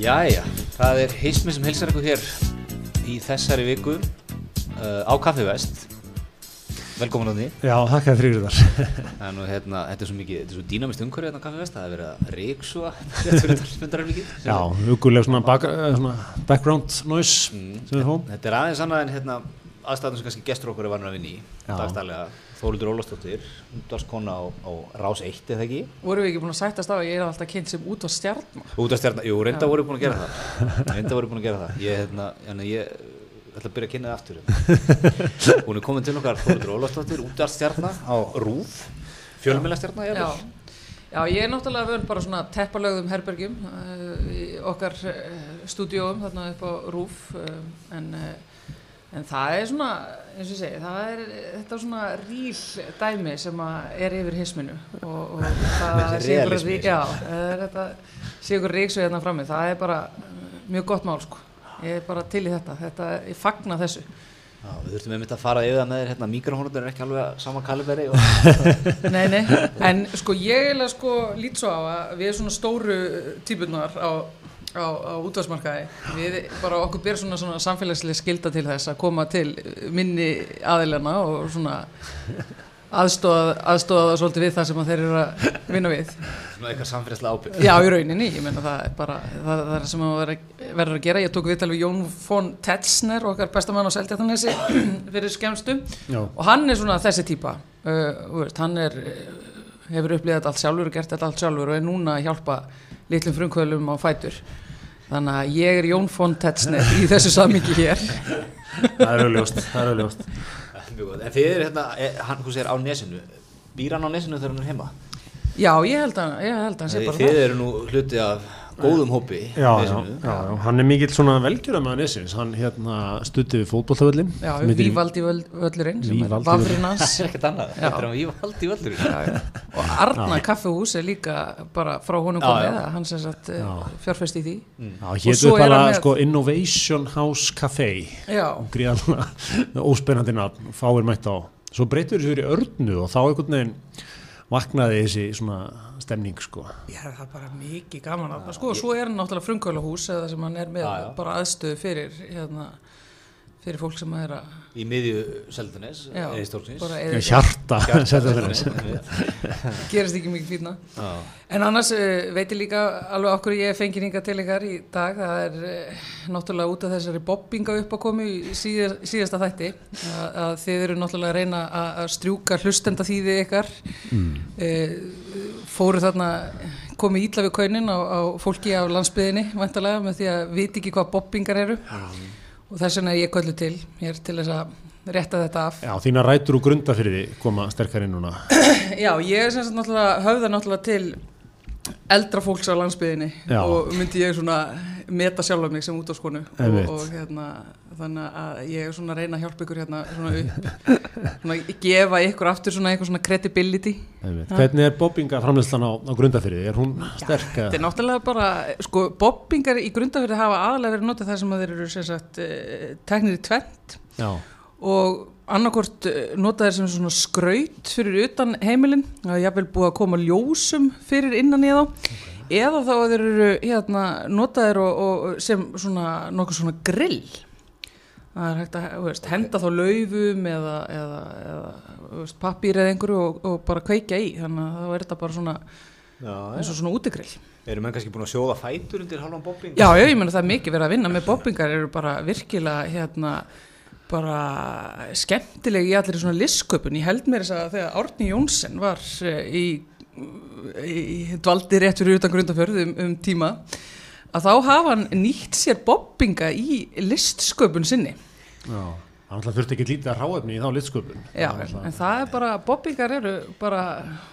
Jæja, það er heismi sem heilsar ykkur hér í þessari viku uh, á Kaffi Vest. Velkomin á því Já, þakka þér fyrir þar. Er nú hérna, þetta er svo mikið, þetta er svo dýnamist umhverfið hérna á Kaffi Vest Það er verið að ríksua rétt fyrir talsmyndar mikið Já, huguleg svona, bak, eh, svona background noise Mm, Þetta er aðeins annað en hérna aðstæðan sem kannski gestur okkur er vanur að vinna í dagstælega Þórildur Ólafsdóttir, útvarskona á, á Rás 1 eða ekki? Vorum við ekki búin að sættast á að ég er alltaf kynnt sem út á stjarn Útvarstjarnar, jú, reynda voru búin að gera það. Reynda voru búin að gera það. Ég, hérna, hérna, ég ætla að byrja að kynna það aftur hún er komin til okkar Þórildur Ólafsdóttir, útvarstjarnar á Rúf fjölmjölastjarnar Já. Já, ég er náttúrulega vön bara svona teppalögðum herbergjum í okkar uh, stúdíóum þarna upp á Rúf uh, en, en það er svona, eins og ég segi, það er þetta er svona ríl dæmi sem er yfir hisminu og, og það sé ykkur er ríksu hérna frammi, það er bara mjög gott mál sko, ég er bara til í þetta, þetta ég fagna þessu. Já, við þurftum einmitt að fara yfir það með þér hérna, mikrofónur er ekki alveg að sama kaliberi og Nei, nei, en sko ég eiginlega sko lít svo á að við svona stóru típunar á, á, á útvarsmarkaði, við bara okkur ber svona, svona samfélagslega skilda til þess að koma til minni aðilana og svona aðstóða, aðstóða það svolítið við það sem að þeir eru að vinna við. svona eitthvað samfélagslega ábyrg Já, í rauninni, ég meina það er bara það, það er sem að verður að gera. Ég tók viðtal við Jón von Tetzner, okkar bestamann á Seldjartanesi fyrir skemmstu. Já, og hann er svona þessi típa. Uh, þú veist, hann er hefur upplýðið þetta allt sjálfur og gert þetta allt sjálfur og er núna að hjálpa litlum frumkvölum á fætur. Þannig að ég er Jón von Tetzner í þessu samingi hér. Það er auðljóst, það er auðljóst en þið er hérna, er, hann hvað segir á nesinu. Býr hann á nesinu þegar hann er heima? Já, ég held að, ég held að hann sé bara þið það eru nú hluti af góðum hópi Já, já, já, já, hann er mikill svona velgjörða með nesins, hann hérna stutti við fótbolltavöllin já, Vívaldi völlurinn vafrinn hans. Og Arna kaffehús er líka bara frá honum komið hann sem sagt Já. fjárfest í því. Svo er bara sko Innovation House Café já, gríðanlega óspennandi nafn, fáir mætt á. Svo breytur þessu fyrir örnu og þá einhvern veginn vaknaði þessi svona stemning sko Já, það er bara mikið gaman að sko, svo er hann náttúrulega frumkvölahús eða sem hann er með Já, já. bara aðstöðu fyrir hérna, fyrir fólk sem er að í miðju Seldanes já, Já, hjarta, setja þér gerist ekki mikið fýtna Já. en annars uh, veit ég líka alveg okkur ég fengi hinga til ykkar í dag. Það er uh, náttúrulega út af þessari bobbinga upp að komi í síðar, síðasta þætti. Að, að þið eru náttúrulega að reyna að, að strjúka hlustenda þýðið ykkar. Mm. fóru þarna komið ítla við kaunin á, á fólki á landsbyðinni væntalega með því að viti ekki hvað bobbingar eru og þess vegna er ég köllu til hér til þess að rétta þetta af Já, þína rætur og grunda fyrir því koma sterkar inn núna Já, ég er sem sagt náttúrulega höfða náttúrulega til eldra fólks á landsbyðinni Já. og myndi ég svona meta sjálfa mig sem út á skonu og, og hérna þannig að ég er svona að reyna að hjálpa ykkur hérna svona upp svona gefa ykkur aftur svona eitthvað svona credibility. Hvernig er bobbinga framleyslan á, á grunda fyrir því? Er hún sterk? Þetta er náttúrulega bara, sko, bobbingar í grundafyrði hafa aðalega verið notað þar sem að þeir eru sem sagt uh, teknir í tvent Já, og annarkort notaðir sem svona skraut fyrir utan heimilin það er jafnvel búið að koma ljósum fyrir innan í þá eða þá að þeir eru hérna, notaðir og, og sem svona nokkuð svona grill. Það er hægt að veist, henda þá laufum eða, eða, eða pappír eða einhverju og, og bara kveikja í. Þannig að þá er þetta bara svona Já, eins og svona útigrill. Eru menn kannski búin að sjóða fætur undir halvan bobbing? Já, ég meina það er mikið verið að vinna með bobbingar eru bara virkilega hérna bara skemmtileg í allir svona listsköpun. Ég held mér þess að þegar Árni Jónsson var eh, í dvaldi rétt fyrir utan grundafjörð um, um tíma að þá hafa hann nýtt sér bobbinga í listsköpun sinni. já Það náttúrulega þurfti ekki lítið að ráefni í þá litsköpun Já, en það er bara, bobbingar eru bara,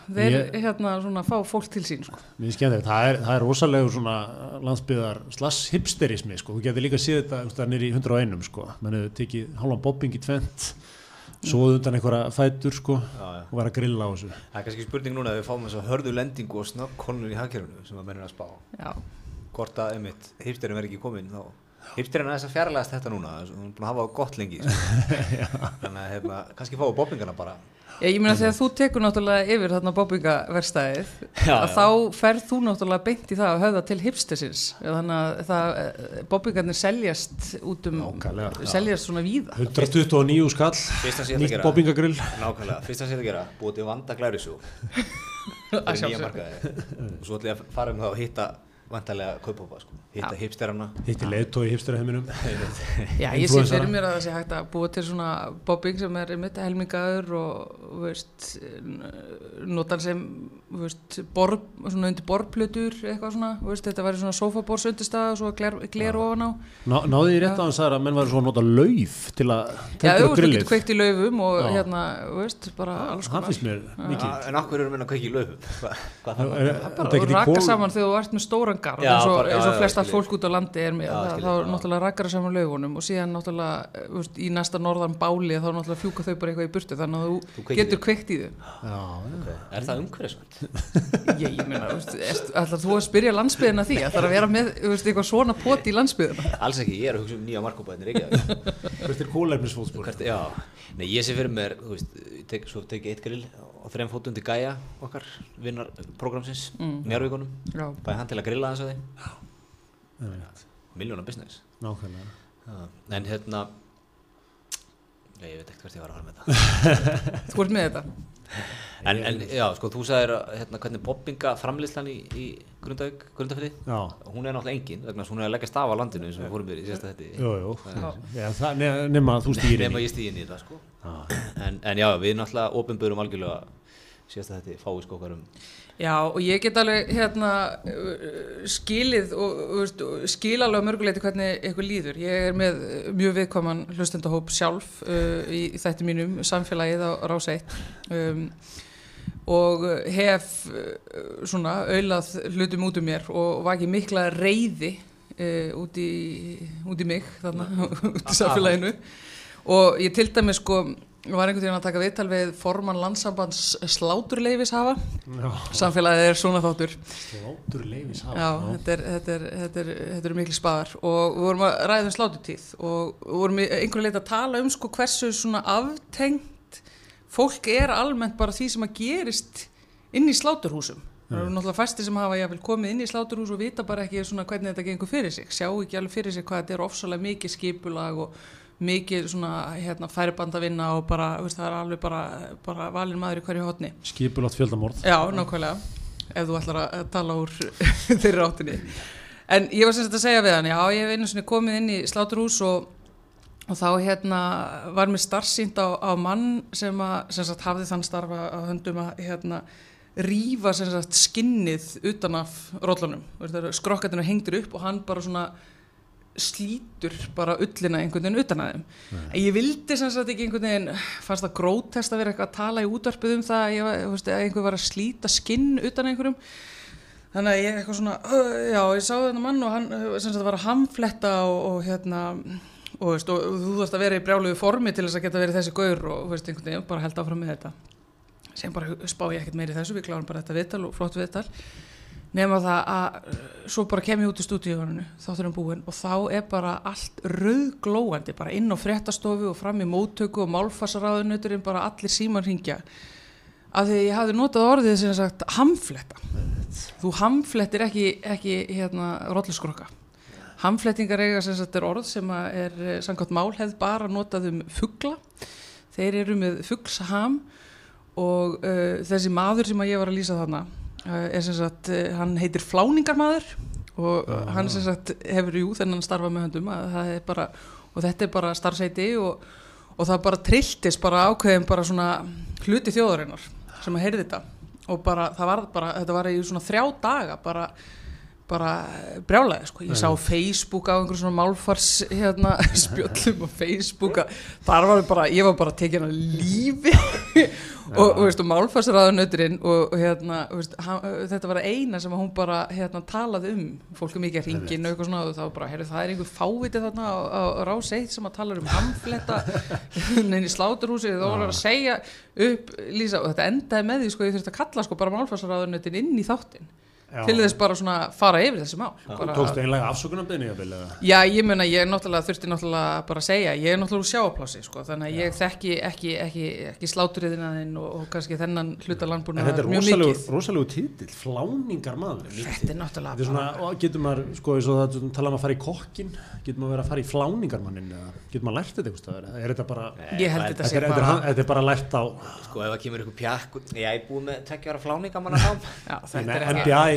þeir Ég- hérna svona fá fólk til sín, sko. Mér skemmt það er, það er rosalegur svona landsbyðar slass hipsterismi sko. Þú getur líka séð þetta einhvers staðar niður í 101 sko. Menn hefur tekið hálfan bobbing í tvent svo undan einhverja fætur sko Já, já. og var að grilla á þessu. Það er kannski spurning núna að við fáum þess að hörðu lendingu og snögg konur í hagkerfinu sem að menn er að spá. Já, hvort að einmitt hipsterin verði ekki komin þá. Hipsterinn er þess að fjarlægast þetta núna hún er búin að hafa það gott lengi sko. þannig að hérna, kannski fáu bobbingana bara Já, ég meina þegar þú tekur náttúrulega yfir þarna bobbingaverstæðið Já, að já. þá ferð þú náttúrulega beint í það að höfða til hipstersins þannig að það, eh, bobbingarnir seljast út um, Nákvæmlega. seljast svona víða 129 skall, nýtt gera. bobbingagrill nákvæmlega, fyrst að sé að gera búið til vanda sjálfsögðu. markaði og svo ætlum ég að fara um það að hitta vantarlega kaupopa sko. hitta Já. hipsterana. Hitti leiðtói í hipsteraheiminum. Já, ég sé fyrir mér að það sé hægt að búa til svona bobbing sem er mitt helmingaður og þú veist, notan sem þú veist, borð, svona undir borðplutur eitthvað svona, þú veist, þetta væri svona sofabors undirstað og svo gler, gler ofan á. Ná, Náði ég rétt að hann sagði að menn væri svo að nota lauf til að Já, þú veist, þú grillið. getur kveikt í laufum og Já. hérna, þú veist, bara alls Það konar. mikið. En okkur erum við að kveiki í laufum? Hva, hvað það Er- var er bara rakka kol- saman þegar þú ert með stóran garð Já, eins og, bara- já, eins og já, flesta skilji. fólk út á landi er með Já, þá já. náttúrulega rakkar saman laufunum og síðan náttúrulega veist, í næsta norðan báli þá náttúrulega fjúka þau bara eitthvað í burtu þannig að Þú þú getur kveikt í þau. Já, er það umhverfisvænt? ég, ég meina, ætlar þú að spyrja landsbyðina því að það er að vera með veist, eitthvað svona pot í landsbyðina alls ekki, ég er að hugsa um nýja markópaðinir ekki hvert er nei ég sé fyrir mér þú veist, og þreim fótum til Gaia okkar vinnar programsins, mm. njárvíkonum Já, bæði hann til að grilla þess að þeim miljónar business. Nákvæmlega. En hérna nei, ég veit ekkert hvert ég var að fara með þetta. Þú ert með þetta en, en já, sko, þú sagðir hérna, hvernig poppinga framlýslan í, í Já, hún er náttúrulega engin, vegna hún er að leggja staf á landinu eins og við fórum við í síðasta þetta jú, jú. Já, það, ne- nema þú stýrir nema ég stíði inn í það sko. en, en já, við náttúrulega opinbörum algjörlega síðasta þetta fái skókar um Já, og ég get alveg hérna skilið og þú veist, skil alveg mörguleiti hvernig eitthvað líður. Ég er með mjög viðkvaman hlustendahóp sjálf uh, í, í þætti mínum, samfélagið á Rás 1 um, og hef uh, svona auðlað hlutum út um mér og vakið mikla reyði uh, út, í, út í mig þarna, út í samfélaginu. Og ég til dæmis sko var einhvern veginn að taka viðtal við formann landsambands sláturleifis hafa Já, samfélagið er svona þáttur. Sláttur leifis hafa já, þetta er, þetta er, þetta er, þetta er mikil spaðar. Og við vorum að ræða um slátutíð og við vorum í einhverju leita að tala um sko hversu svona aftengt fólk er almennt bara því sem að gerist inn í sláturhúsum. Það eru náttúrulega fæstir sem hafa jáfnvel komið inn í sláturhús og vita bara ekki svona hvernig þetta gengur fyrir sig. Sjá ekki alveg fyrir sig hvað þetta er ofsalega mikið skipulag og mikið svona hérna færibandavinna og bara, veist, það er alveg bara, bara valin maður í hverju hotni Skipulátt fjöldamorð Já, nákvæmlega, ef þú ætlar að tala úr þeirri áttinni. En ég var sem sagt að segja við hann, já, ég hef einu svona komið inn í sláturhús og, og þá hérna var mér starfsýnt á, á mann sem, að, sem sagt hafði þann starfa á höndum að hérna rífa sem sagt skinnið utan af rollunum. Skrokkatinu hengdur upp og hann bara svona slítur bara ullina einhvern veginn utan að þeim. En ég vildi sem sagt ekki einhvern veginn, fannst það grótest að vera eitthvað að tala í útvarpið um það að, ég, veist, að einhver var að slíta skinn utan einhverjum. Þannig að ég eitthvað svona, uh, já, ég sá þennan mann og hann sem sagt var að hamfletta og, og hérna, og, veist, og þú þarfst að vera í brjálugu formi til þess að geta verið þessi gaur og veist, einhvern veginn bara held áfram með þetta. Sem bara spá ég ekkert meiri þessu, við klárum bara þetta viðtal og flott viðtal nema það að uh, svo bara kem ég út í stúdíuninu þátturinn búinn og þá er bara allt rauðglóandi bara inn á fréttastofu og fram í móttöku og málfarsaraðunuturinn bara allir síman ringja af því ég hafði notað orðið sem sagt hamfletta. Þú hamflettir ekki, ekki hérna rolluskrokka hamflettingar eiga sem sagt er orð sem að er eh, samkvæmt málhefð bara notað um fugla. Þeir eru með fuglsham og uh, þessi maður sem að ég var að lýsa þarna er sem sagt, uh, hann heitir Fláningarmaður og uh, hann sem sagt hefur jú þennan starfa með höndum bara, og þetta er bara starfseiti og, og það bara trilltist bara ákveðin bara svona hluti þjóðarinnar sem að heyrði þetta. Og bara það var bara, þetta var í svona þrjá daga bara bara brjálæði sko, ég sá Facebook á einhverjum svona málfars hérna spjöllum á Facebook þar var bara, ég var bara tekin að lífi. Og, og, og málfarsraðunauturinn og, og hérna, þetta var það eina sem hún bara hérna talaði um. Fólk er mikið að ringin og eitthvað svona og þá bara, heyrðu, það er einhver fáviti þarna á, á, á rás eitt sem að tala um hamfletta neina í sláturhúsi var hann að segja upp Lísa, og þetta endaði með því sko, ég þurfti að kalla sko bara málfarsraðunautin inn í þáttin Já. til þess bara svona fara yfir þessi mál bara, tókst einlega afsökunarbeðni jafnvel eða? Já, ég meina, ég náttúrulega þurfti náttúrulega bara að segja, ég er náttúrulega úr sjáaplási sko, þannig að ég þekki ekki, ekki, ekki sláturiðinaðinn og, og kannski þennan hluta En landbúna þetta er mjög rosalegu, mikið rosalegu títill, fláningar maður. Þetta er Þetta er náttúrulega svona, og getur maður, sko, það tala um að fara í kokkin, getur maður verið að fara í fláningarmannin eða getur maður lært þetta eða Er þetta bara,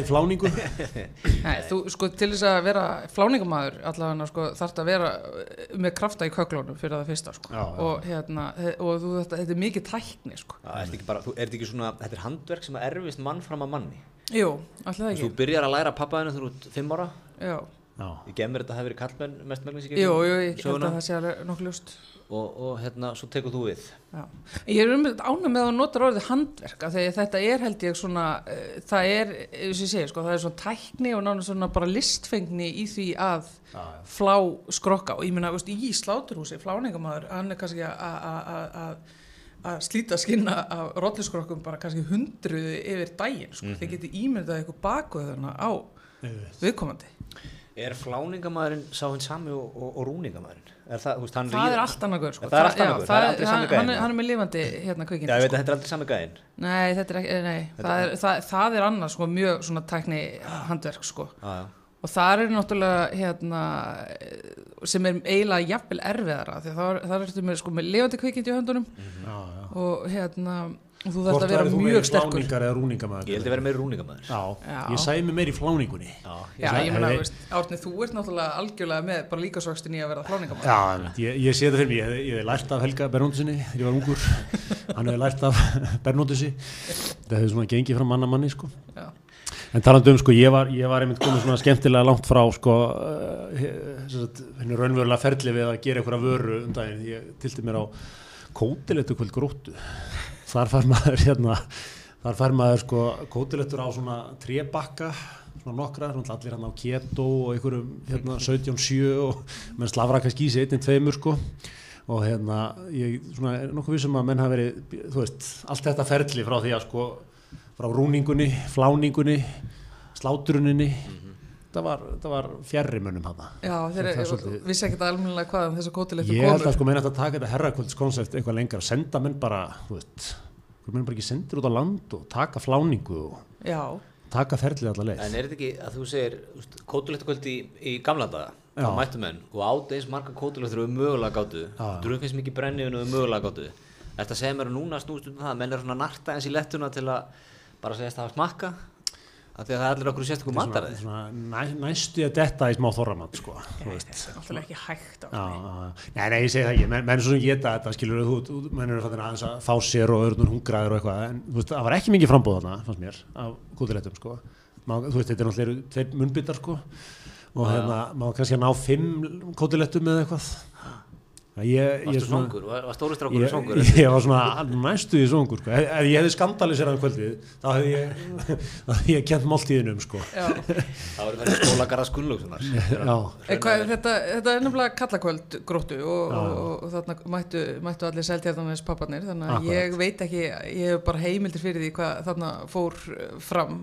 Ég þetta þetta þetta þetta það ég þetta ekki í fláningu? Nei, þú, sko, til þess að vera fláningamaður allavega, sko, þarf að vera eh, með krafta í köklunum fyrir það fyrsta, sko. Já, já. og hérna, he- og þú, þetta, þetta er mikið tækni, sko. Já, er þetta ekki bara, þú, er þetta ekki svona, þetta er handverk sem að erfist mann fram að manni? Jú, alltaf það Þú ekki. byrjar að læra pappaðinu þegar þú ert fimm ára? Já, Já. Ég gemur þetta að hafi verið kallmenn mest í jú, jú, ég held að það sé alveg nokkuð ljóst og, og hérna, svo tekur þú við Já. Ég er um ánum með að þú notar orðið handverk af því að þetta er held ég svona uh, það er, eins og ég segi, sko, það er svona tækni og náttúrulega svona bara listfengni í því að Já, flá skrokka og ég meina, veist, í sláturhúsi fláningamæður, hann er kannski að- að- slíta skinna af rolliskrokkum bara kannski hundruðu yfir daginn, sko, þið getið ímyndað eitthvað bakuðuna á Einmitt. viðkomandi. Er fláningamæðurinn sá hinn sami og, og, og rúningamæðurinn? Er það, veist, Það ríður- er allt annað gaur, sko. Það er allt annað gaur, það er aldrei hann, sami gæinn. hann, er- er með lifandi hérna Já, kvikindi, ég veit að þetta er aldrei sami gæðin Nei, þetta er ekki, nei, það er, það, það er annars sko, mjög svona tækni handverk sko. Já, já og það er náttúrulega hérna, sem er eiginlega jafnvel erfiðara því að það, það er með, sko, með lifandi kvikindi í höndunum Já, já. og hérna og þú þarfst að vera mjög meiri sterkur? Ég held að vera meira rúningamæður ég sæði mig meir í fláningunni. Já, Já, sagði- ég meina, hefði- veist, Árni, þú ert náttúrulega algjörlega með bara líkasvöxtin í að vera einmitt. ég, ég sé þetta fyrir mig, ég, ég hef lært af Helga Bernóndusinni þegar ég var ungur, hann hefði lært af Bernóndusi, það hefði svona gengið frá manna manni, sko. Já. En talandi um, sko, ég var, ég var einmitt komið svona skemmtilega langt frá, sko, uh, henni raunverulega ferli við að gera einhverja vöru um daginn, ég tilti mér á kótilettu kvöld gróttu, þar fær maður, hérna, þar fær maður, sko, kótilettur á svona trébakka, svona nokkra, svona allir hann á keto og einhverjum, hérna, 17-7 og menn slafra kannski í sig einnig tveimur, sko, og hérna, ég svona, er nokkuð vissum að menn hafa verið, þú veist, allt þetta ferli frá því að, sko, frá rúningunni, fláningunni, sláturuninni, það var, það var fjarrir mönnum hana. Já, þeir vissi ekkert almennilega hvað um þessu kótilettu Ég held komur að sko ætti að taka þetta herrakvöldskoncept eitthvað lengra, senda menn bara, þú veist, þú menn bara ekki sendir út á land og taka fláningu og Já, taka ferlið allar leið. En er þetta ekki að þú segir kótulettukvöld í, í gamla daga Já. þá mættu menn og át eins marga kótulettur og mögulega gáttu eins mikið brenniðun og mögulega gáttu Þetta segir mér að núna snúst um það að menn er svona narta eins í lettuna til að bara segja að það hafa smakka af því að það er allir okkur sérstökum Svona, mataræði næstu að detta í smá þorramat, sko, þetta er náttúrulega ekki hægt á já. Nei, nei, ég segi það ekki, menn, menn er svona geta þetta, skilur þú, þú- menn eru fattin aðeins að fá sér og örnur hungraður og eitthvað, en veist, það var ekki mikið frambóð þarna, fannst mér, af kútilettum, sko. Má, þú veist, þetta er náttúrulega tveir munnbyttar, sko, og hérna, má kannski að ná fimm kútilettum eða eitthvað. Svona- svangur, var, var stóristrákur Ég, svangur ég var svona næstu í svongur sko. ef, ef ég hefði skandaliseraðan kvöldið þá hefði ég, hefði ég kent máltíðinum sko. Já, Það var verið skólagarða skullugsunar Já, hvað, þetta, þetta er nefnilega kallakvöld gróttu og, já. og, og þarna mættu, mættu allir seltjartanins papparnir þannig að ég veit ekki, ég hef bara heimildir fyrir því hvað þarna fór fram.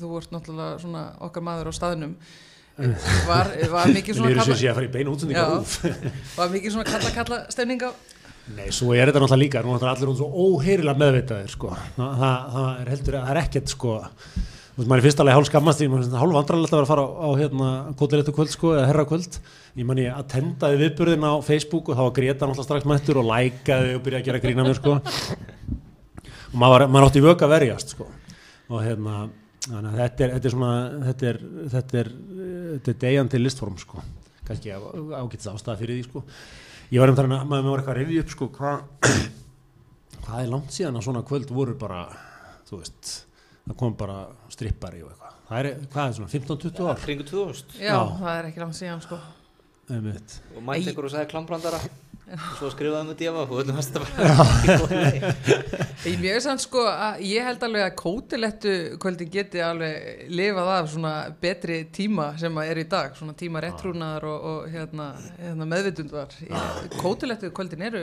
Þú vart náttúrulega svona okkar maður á staðnum var, var mikið svona kalla, var mikið svona kalla kalla stemning á Nei, svo er þetta náttúrulega líka, nú er allir hún svo óheyrilega meðvitaðir, sko. Það, það, það er heldur, það er ekkert, sko, þú veist, maður er fyrst alveg hálf skammast í, maður er hálf vandrarlegt að vera að fara á, á hérna, kótilettu kvöld, sko, eða herra kvöld. Ég man ég að tendaði viðburðin á Facebook og þá var Greta náttúrulega strax mættur og lækaði og byrjaði að gera grína mér, sko. Og maður, maður átti vöka verjast, sko. Og hérna, þannig að þetta er, þetta er svona, þetta er, þetta er, þetta er deyjandi listform, sko. Kannski ágættis ástæða fyrir því, sko. Ég var um þannig að maður var eitthvað að rifja upp sko hvað hvað er langt síðan að svona kvöld voru bara þú veist, það kom bara strippari og eitthvað. Það er, hvað er svona 15-20 ár? Kringu 2000 já, Já. það er ekki langt síðan sko Einmitt. og mætti ykkur og sagði klambrandara og svo skrifaðum við djafa og öllum lagi. Ég mjög sann sko að ég held alveg að kótilettu kvöldin geti alveg lifað af svona betri tíma sem að er í dag, svona tíma réttrúnaðar og, og hérna, hérna meðvitundar. Kótilettu kvöldin eru,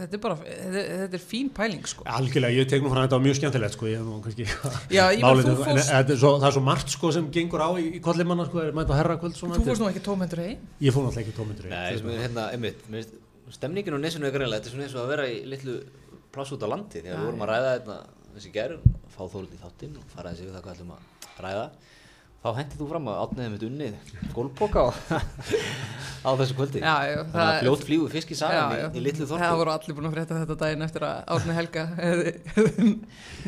þetta er bara, þetta, þetta er fín pæling sko. Algjörlega, ég tek nú frá þetta var mjög skemmtilegt sko, ég hef nú kannski Já, ég Málið- þú en fórst, þetta er svo, það er svo margt sko sem gengur á í, í kollimanna sko, er mæta herrakvöld svona þú þetta er- fórst nú ekki tómendur heim. Ég fór náttúrulega ekki tómyndur Nei, stemningin á nesinu er greinlega, þetta er svona eins og að vera í litlu pláss út á landi, þegar við vorum að ræða þetta þessi gerð, fá þólið í þáttinn og fara þessi við það hvað ætlum að ræða þá hendið þú fram að átniðið mitt unnið gólpoka á, á þessu kvöldi. Já, já, þannig að fljót flýgu fisk í sagan í, í litlu Það þorpu voru allir búin að frétta þetta daginn eftir að Árni Helga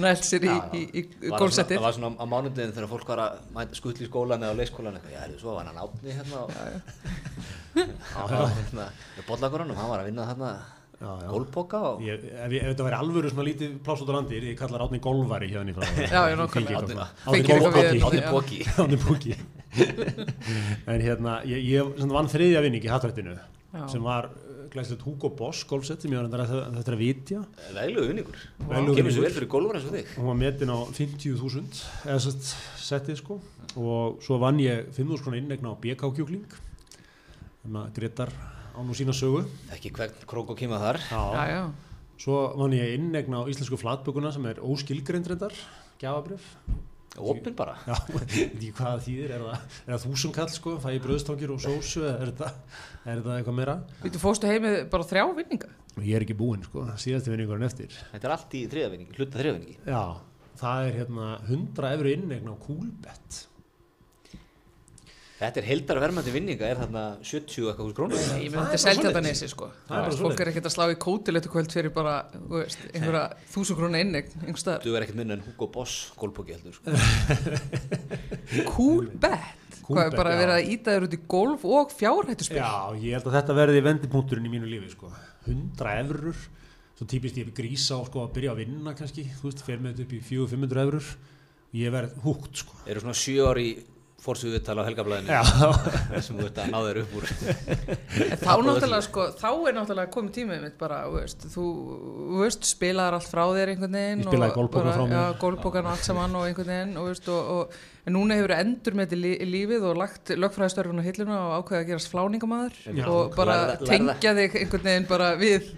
nælt sér í, í, í Var það það var svona á mánundin þegar fólk var að skull í skólan eða á eitthvað, já, svo var hann átni hérna var hérna bollakorunum, hann var að vinna þarna Já, já. Gólpoka og Ég, ef, ég, ef þetta væri alvöru svona lítið pláss út á landi ég kallar átni golvari hérna í frá Já, já, nákvæmlega. Átni bóki Átni búki En hérna, ég, ég vann þriðja vinning í hattrættinu sem var uh, glæslegt Hugo Boss golfsett sem ég var að þetta er að vitja. Vegluðu vinningur. Kemur svo vel fyrir gólfur eins og þig. Hún var metin á 50.000 eða sett settið sko. Og svo vann ég 5.000 krónar innegna á BK kjúkling þannig að Gretar á nú sína sögu Ekki hvern krók og kima þar Já, já. svo vann ég innegna á íslensku flatbökuna sem er óskilgrindrindar gjafabrif Opin bara Já, veit ekki hvað það þýðir, er það, er það þúsund kall sko, fæ ég bröðstangir og sósu eða er þetta, er þetta eitthvað meira? Þú fórstu heimið bara þrjá vinninga? Og ég er ekki búinn sko, síðasti vinningurinn eftir. Þetta er allt í þriðavinningi, hluta þriðavinningi Já, það er hérna 100 efru innegna á Coolbet. Þetta er heldara verðmætti vinninga er þarna 70 eitthvað hús krónur Ég Það myndi bara selja þetta nesi sko. Það er bara Fólk er ekkert að slá í kótilettu kvöld fyrir bara, þú veist, einhverja þúsund krónu innegn, einhver staðar. Þú er ekkert minna en Hugo Boss gólpoki heldur sko. Cool bet. Cool Hvað er bara að vera að íta þér út í golf og fjárhættuspil? Já, ég held að þetta verði vendipunkturinn í mínu lífi sko, 100 efrur, svo típist ég grísa og sko að byrja að vinna kannski, þú veist, fer með þetta upp í 400-500 efrur, ég verð húgt sko. Eru svona 7 ári fórsvíðu viðtala á helgablaðinu Já, sem þú ert að ná þér upp úr En þá náttúrulega sko, þá er náttúrulega komið tímið mitt bara, þú veist, þú, veist, spilaðar allt frá þér einhvern veginn. Ég spilaði bara- frá mér. Já, golfbókan og allt saman og einhvern veginn, og veist, og, og en núna hefur endur með þetta lífið og lagt lögfræðistörfun á hilluna og ákveða að gerast fláningamæður og bara Lærða- lærða. tengja þig einhvern veginn bara við,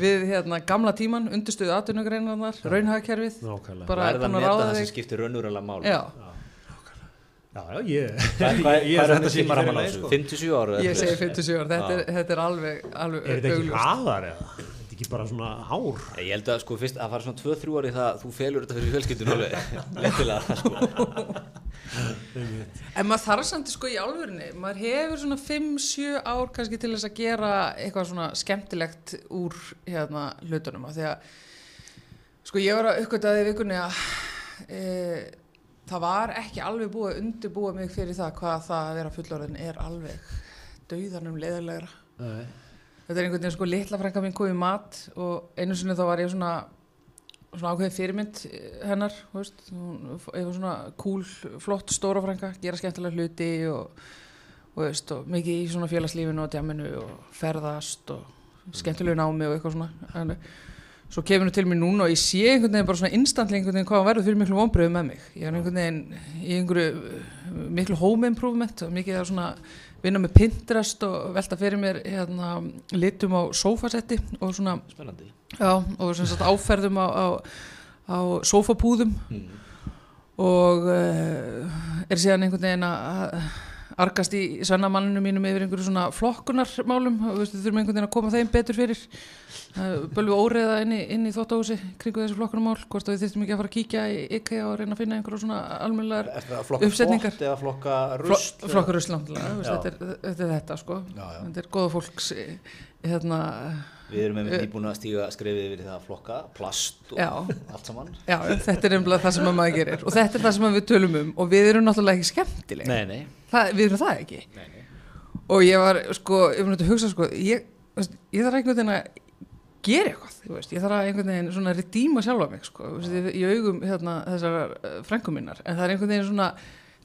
við hérna, gamla tíman, undirstöðu atvinnugreinar, raunhagkerfið, nákvæmlega. bara að ráða það sem þig. Já, Já, ég, Hvað hvað ég er þetta fyrir leið, þessu? sko. 57 ára ég segi 57 ár, þetta er, þetta er alveg, alveg Er þetta ekki hraðar eða? Er þetta ekki bara svona ár? Ég held að sko fyrst að fara svona 2-3 ári það þú felur þetta fyrir fjölskyldun alveg lettilega sko. En maður þarf samt sko í álfurinni, maður hefur svona 5-7 ár kannski til þess að gera eitthvað svona skemmtilegt úr hérna hlutunum af því að sko ég var að í vikunni að e, það var ekki alveg búið að undirbúa mig fyrir það hvað það að vera fullorðin er alveg dauðanum leðilegra. Nei. Þetta er einhvern veginn sko litla frænka mín komið mat og einu sinni þá var ég svona svona ákveðin fyrirmynd eh, hennar veist, eitthvað svona cool, flott stóra frænka, gera skemmtilega hluti og, og, veist, og mikið í svona félagslífinu og djaminu og ferðast og skemmtilegu námi og eitthvað svona svo kemur hún til mér núna og ég sé einhvern veginn bara svona instantli einhvern veginn hvað hún verður fyrir miklu vonbröðu með mig. Ég er einhvern veginn í einhverju uh, miklu home improvement og mikið að svona vinna með Pinterest og velta fyrir mér hérna, litum á sófasetti og svona Spennandi. Já, og sagt áferðum á, á, á sófabúðum. Mm. og uh, er síðan einhvern veginn að argast í svennamanninu mínum yfir einhverju svona flokkunarmálum og veistu, þurfum einhvern veginn að koma þeim betur fyrir uh, bölvu óreiða inn í, inn í þóttahúsi kringu þessi flokkunarmál, hvort við þurftum ekki að fara að kíkja í IKEA og reyna að finna einhverju svona flokka Uppsetningar. flokka Flo, rusl? veist, Já. þetta er, þetta sko Já, já. þetta er góða fólks eh, hérna, Við erum einmitt nýbúin að stíga skrefið yfir það að flokka plast og Já. allt saman. Já, þetta er nefnilega það sem að maður gerir. Og þetta er það sem að við tölum um. Og við erum náttúrulega ekki skemmtileg Nei, nei, það, við erum það ekki. Nei, nei. og ég var, sko, ég var náttúrulega að hugsa sko, ég, ég þarf einhvern veginn að gera eitthvað, þú veist, ég þarf að einhvern veginn svona redíma sjálfa mig, sko, þú veist, í augum hérna, þessar uh, frænkum minnar. En það er einhvern veginn svona,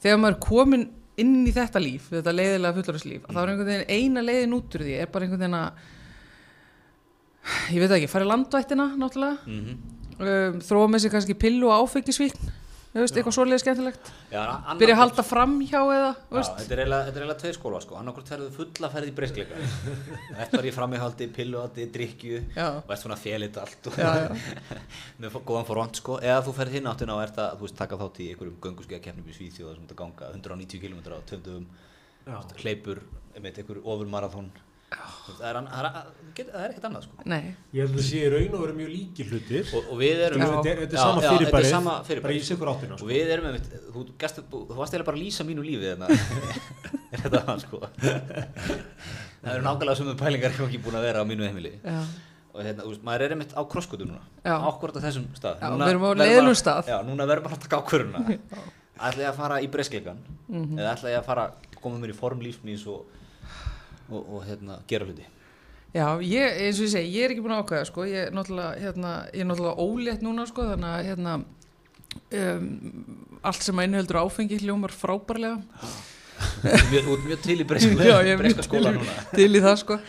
þegar maður er komin inn í þetta líf, þetta leiðilega fullorðslíf, mm. þá er einhvern veginn eina leiðin út úr því er bara einhvern veginn að ég veit ekki, farið landvættina náttúrulega, Mhm. um, þróa með sér kannski pillu og áfengisvíkn, þú veist, eitthvað svoleiði skemmtilegt, Já, annað- byrja að halda fram hjá eða, þú Já, veist, þetta er eiginlega, er tveir skóla sko, annarkvort ferðu fulla ferð í breyskleika Þetta var í framíhaldi, pilluhaldi, drikju Já. og ert svona félit allt og Já, já. með góðan fórvand sko. Eða þú ferð hinn áttina og ert að, þú veist, taka þátt í einhverjum gönguskeiða keppnum í Svíþjóða sem þetta ganga 190 km á töndum Já. hleypur, einmitt einhver ofurmarathon það er, það er, það er ekkert annað sko. Nei, Ég held að sé í raun og vera mjög líki hlutir. Og, og við erum. Þetta er, er sama er í sikur áttina og sko. við erum einmitt, þú, þú varst eiginlega bara að lýsa mínu lífi er þetta hann sko? Það eru nákvæmlega sömu pælingar sem ekki búin að vera á mínu heimili. Já, og hérna, veist, maður er einmitt á krosskutu núna. Ákvörð á þessum stað. Já, Núna við erum á að- stað. já, núna verðum bara að taka ákvörðuna ætla ég að fara í breyskleikan Mhm. eða ætla ég að fara koma mér í form lífsmýs og, og, og hérna, gera hluti. Já, ég, eins og ég segi, ég er ekki búin að ákvæða, sko, ég er náttúrulega, hérna, ég er náttúrulega ólétt núna, sko, þannig að, hérna, um, allt sem að innhöldur áfengi hljómar frábærlega. mjög, mjög til í Já, breyska, er skóla núna. til í það, sko,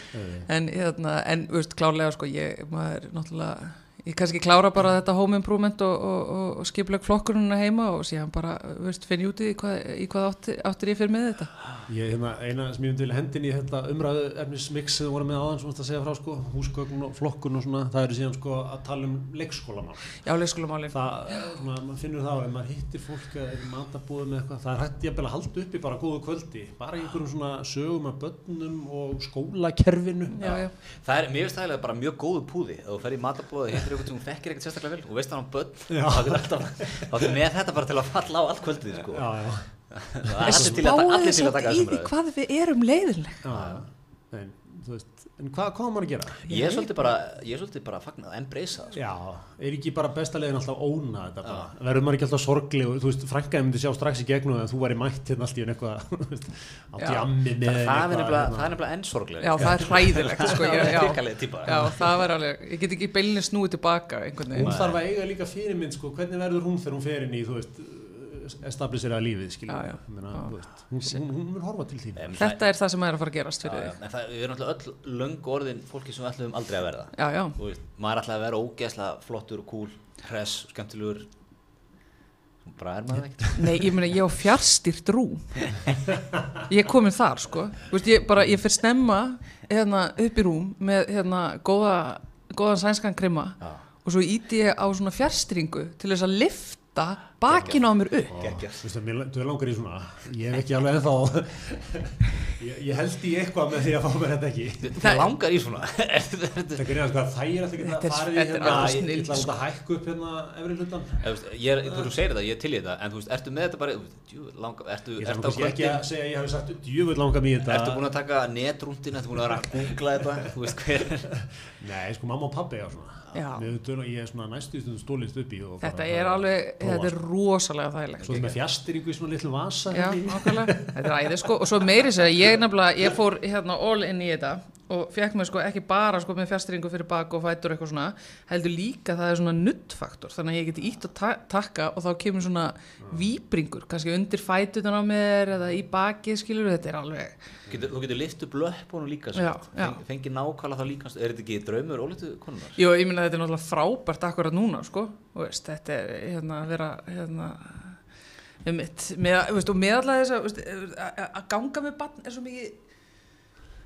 en, hérna, en, veist, klárlega, sko, ég, maður, náttúrulega, ég kannski klára bara þetta home improvement og, og, og, og skipleg flokkurinn heima og síðan bara, þú veist, finn ég út í hvað, í hvað áttir, áttir ég fyrir með þetta. Ég, hérna, eina sem ég myndi vilja hendin í þetta umræðu efnismix sem við vorum með áðan sem þetta að segja frá sko, húsgögn og flokkun og svona, það eru síðan sko að tala um leikskólamál. Já, leikskólamálinn. Það, svona, maður finnur það ef maður hittir fólk að er í matabúðum með eitthvað, það er hægt ég að halda uppi bara góðu kvöldi, bara í einhverjum svona sögum af börnum og skólakerfinu. Já, já. það er, það eiginlega bara mjög góðu púði hittir eitthvað sem þú þekkir ekkert sérstaklega vel og veist hann á börn þá er með þetta bara til að falla á allt kvöldið sko. Já, já, það er allir til að, taka þessum ræðu hvað við erum leiðinleg. já, já. Nei, þú veist, en hvað, á maður að gera? ég er svolítið bara, ég er svolítið bara að fagna að embracea það sko. Já, er ekki bara besta leiðin alltaf óna þetta bara, verður maður ekki alltaf sorgleg og þú veist, frænkaði myndi sjá strax í gegnum að þú væri mætt hérna allt í enn eitthvað þú veist, á Já. djammi með það, það er eitthvað, nefnilega, hérna. það er nefnilega ennsorglega Já, það er hræðilegt, sko, já. hrikaleg típa Já, það var alveg, ég get ekki beilinni snúið tilbaka einhvern hún veginn. þarf að eiga líka fyrirmynd sko, hvernig verður hún þegar hún fer inn í þú veist, establisera lífið veist, hún, mun horfa til þín. Em, Þetta er það sem er að fara að gerast fyrir já, þig. en það, við erum alltaf öll löng orðin fólki sem við ætlum aldrei að verða. Já, já, veist, maður ætlaði að vera ógeðslega flottur og cool, hress, skemmtilegur. Bara er maður ekkert. Nei, ég meina, ég á fjárstýrt rúm. Ég er komin þar, sko. Veist, ég bara, ég fyrir snemma hérna upp í rúm með hérna góða, góðan sænskan krimma Já. og svo íti ég á svona fjárstýringu til þess að lifta bakinu á mér upp. Þú veist að mér, þú er langar í svona ég hef ekki alveg ennþá ég, ég held í eitthvað með því að fá mér þetta ekki. Það langar í svona. Það er sko að þægir alltaf Þetta geta farið í hérna ég ætla sko. að hækka upp hérna efri hlutan þú þú segir þetta, ég er til í þetta en þú veist, ertu með þetta bara þú ég kannski ekki að segja að ég hef sagt djöfull langar mér þetta. Ertu búin að taka netrúndin, ertu búin að vera að googla þetta? Þú veist hver nei sko er Þetta er alveg, þetta er rosalega þægilegt. svo með fjastýringu í svona litlu vasa Já, hérna í. nákvæmlega, þetta er æði sko og svo meiri sér, ég nefnilega, ég fór hérna all inn í þetta og fekk mér sko ekki bara sko með fjastringu fyrir bak og fætur og eitthvað svona, heldur líka það er svona nuttfaktor, þannig að ég geti ítt að ta takka og þá kemur svona víbringur, kannski undir fætutan á mér eða í bakið skilur, þetta er alveg getur, þú getur lift upp löpunum líka Já, samt. já. Feng, fengi nákvæmlega þá líka er þetta ekki draumur ólitu konunar Jú, ég minna þetta er náttúrulega frábært akkurat núna, sko, og veist, þetta er hérna að vera, hérna, mitt, með, veist, og meðallega þess að að ganga með barn er svo mikið,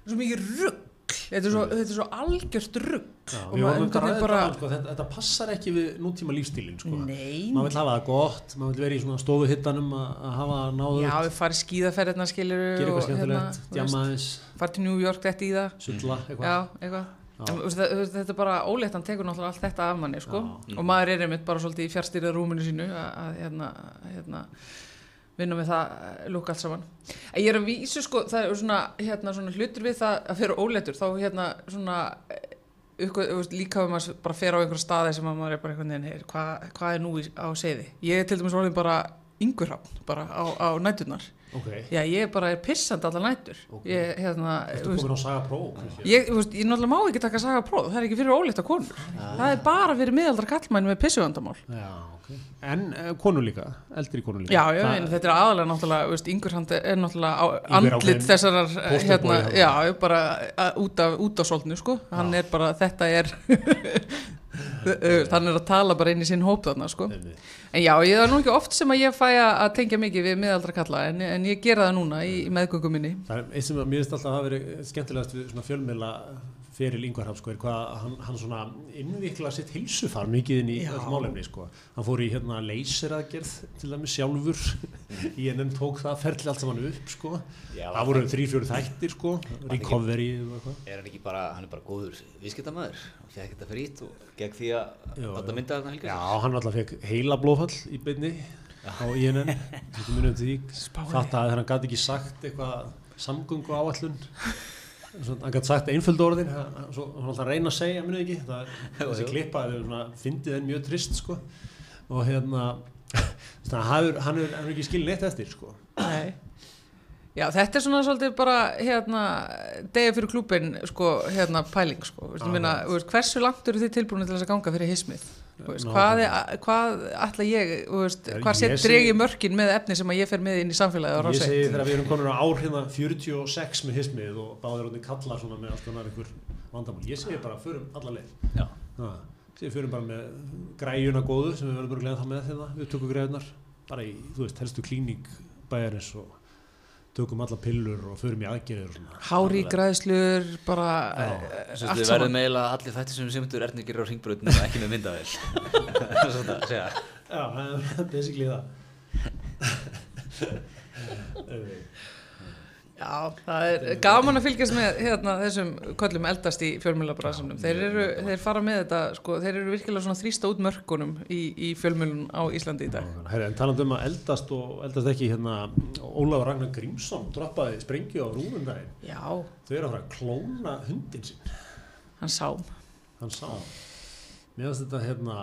svo mikið rugg, þetta er svo, þetta er svo algjört rugg, Já, bara, bara... Sko, þetta, þetta passar ekki við nútíma lífstílin sko. maður vil hafa það gott, maður vil vera í svona stofu hittanum að, hafa náðu já, við farið skíðaferðina, skilur, gera eitthvað skemmtilegt, djama aðeins. Farið til New York þetta í það, sulla eitthvað. Já, eitthvað. En, þetta, þetta er bara ólétt, hann tekur náttúrulega allt þetta af manni, sko, og maður er einmitt bara svolítið í fjárstýrið rúminu sínu að, að hérna, vinna með það eh, lúk allt saman. En ég er að vísu, sko, það er svona, hérna, svona hlutur við það að fyrir óléttur, þá hérna, svona, eh, ykkur, líka ef maður bara fer á einhver staði sem að maður er bara einhvern veginn, heyr, hvað hva er nú á seiði? Ég er til dæmis orðin bara yngurhafn bara á, á næturnar. Ok, já ég bara er pissandi allar nætur. Ég, hérna, þú komin á Saga Pro kannski? ég, veist, ég náttúrulega má ekki taka saga próf það er ekki fyrir ólíkt að konur það er bara fyrir miðaldra kallmæni með pissuvandamál. Já, ok, en uh, konu líka eldri konu líka. Já, já, en þetta er aðalega náttúrulega, hann er náttúrulega andlit þessarar, eh, hérna, já, bara að, út af, af soltnu, sko, hann er bara, þetta er, er að tala bara inn í sinn hóp þarna, sko. En já, ég er nú ekki oft sem að ég fæ að tengja mikið við miðaldra kalla, en, en ég gera það núna í, í meðgöngum minni. Það er eitt sem að mér finnst alltaf að hafa verið skemmtilegast við svona fjölmiðla fyrir Ingvarhaf sko, er hvað hann, hann svona innvikla sitt hilsufar mikið inn í öll málefni sko. Hann fór í hérna leyseraðgerð til dæmis sjálfur. Í ennum tók það ferli allt saman upp sko. Já, það voru þrý, fjóri þættir sko, recovery og eitthvað. Er hann ekki bara, hann er bara góður viðskiptamæður og fekk þetta frýtt og gegn því að já. mynda þarna helga Já, hann alltaf fekk heila blóðfall í beinni á INN, þetta munum til því, fatt að hann gæti ekki sagt eitthvað samgöngu áallun, hann gæti sagt einföldu orðin, hann svo- hann alltaf reyna að segja, munum ekki, það, þessi klippa, það er svona, fyndið henn mjög trist, sko, og hérna, þannig að hann er, ekki skilin eitt eftir, sko. Nei. Já, þetta er svona svolítið bara, hérna, degi fyrir klúbin, sko, hérna, pæling, sko, þú veist, hversu langt eru þið tilbúinu til þess að ganga fyrir hismið? Veist, hvað, er, hvað ætla ég, veist, hvað ég set segi- dregi mörkin með efni sem að ég fer með inn í samfélagið á Ég segi þegar við erum komin á hérna 46 með hismið og báðir orðin kallar svona með alls konar einhver vandamál. Ég segi bara, förum alla leið. Síðan fyrir bara með græjuna góðu sem við verðum örglega það með þeirna, við tökum græjunar bara í, þú veist, helstu klíning bæjarins og tökum alla pillur og förum í aðgerðir og svona. Hári græðslur, bara Já. eh, allt við saman. verðum eiginlega allir þættir sem Sigmundur Ernir gerir á ringbröðinu og ekki með myndavel Svona, segja Já, það er basically það. Já, það er gaman að fylgjast með hérna, þessum köllum eldast í fjölmjölabransunum. Þeir, þeir fara með þetta, sko, þeir eru virkilega svona þrýsta út mörkunum í, í fjölmjölun á Íslandi í dag. Herri, en talandi um að eldast og eldast ekki hérna, Ólafur Ragnar Grímsson droppaði sprengju á rúnum daginn. Já, Þau eru að fara að klóna hundin sinn. hann sá. Hann sá. Mér finnst þetta hérna,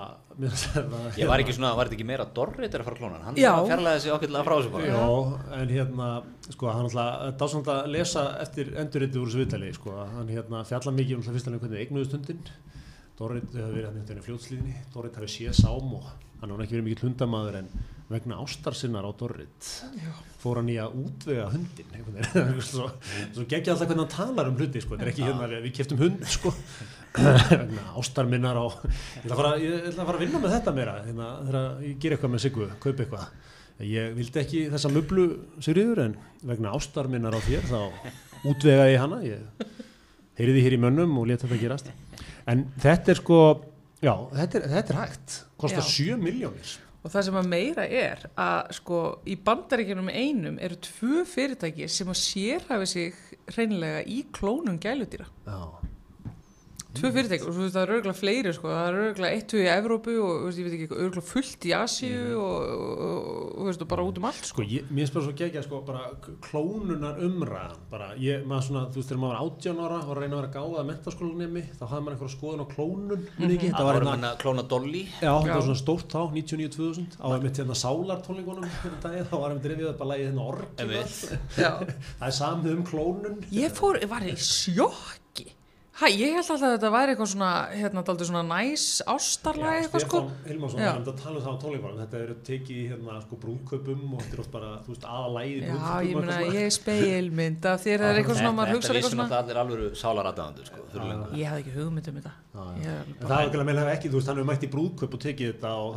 mér finnst þetta Ég var ekki svona, var þetta ekki meira Dorrit er að fara að klóna? Hann? Fjarlæði sig ákveðlega frá þessu bara. Já, en hérna, sko, hann alltaf, það er svona að lesa eftir endurriti úr þessu viðtali, sko, hann hérna fjalla mikið um alltaf fyrst alveg hvernig eignuðust hundin, Dorrit hefur verið hann hérna í fljótslíðinni, Dorrit hefur séð sám og hann hefur ekki verið mikill hundamaður en vegna ástar sinnar á Dorrit. Fór hann í að útvega hundin, svo, svo geggja alltaf hvernig hann talar um hluti, sko, þetta er ekki hérna, við keftum hund, sko, vegna ástar minnar á, ég ætla að fara, ég ætla að fara að vinna með þetta meira, hérna, þegar ég ger eitthvað með Siggu, kaup eitthvað, Ég vildi ekki þessa möblu Sigriður en vegna ástar minnar á þér þá útvegaði ég hana. Ég heyriði hér í mönnum og leta þetta gerast. En þetta er sko já, þetta er, þetta er hægt. Kostar Já. 7 miljónir Og það sem að meira er að sko í bandaríkjunum einum eru tvö fyrirtæki sem að sérhafi sig hreinlega í klónum gæludýra. já, Tvö fyrirtæki og þú veist það eru örgulega fleiri sko, það eru örgulega eitt tvö í Evrópu og þú veist, ég veit ekki, örgulega fullt í Asíu og, og, og, og, veist, og bara út um allt sko. sko ég, mér bara svo gegja sko bara klónunar umræðan bara ég, maður svona, þú veist þegar maður var 18 ára og reyna að vera gáða að mentaskólanemi þá hafði maður einhverja skoðun á klónun mm -hmm. Það var hann að klóna Dolly Já, það Já. var svona stórt þá, 99-2000 á einmitt hérna sálartónleikunum hérna daginn, þá var einmitt rifið upp að lægi hérna. Já. það er samið um klónun Ég fór, var í sjokki. Hæ, ég held alltaf að þetta væri eitthvað svona, hérna, daldur svona næs ástarlega eitthvað sko. Stefán Hilmarsson Já. var einmitt að tala um það á tónleikunum þetta eru tekið í hérna sko brúðkaupum og þetta er oft bara, þú veist, aðalægi Já, ég meina, ég er speilmynd af þér er eitthvað svona, maður hugsar Þetta eitthvað svona. að allir alvöru sálaradæðandur sko. Ég hafði ekki hugmynd um þetta. Er það er ekki að meina ekki, þú veist, hann hefur mætt í brúðkaup og tekið þetta og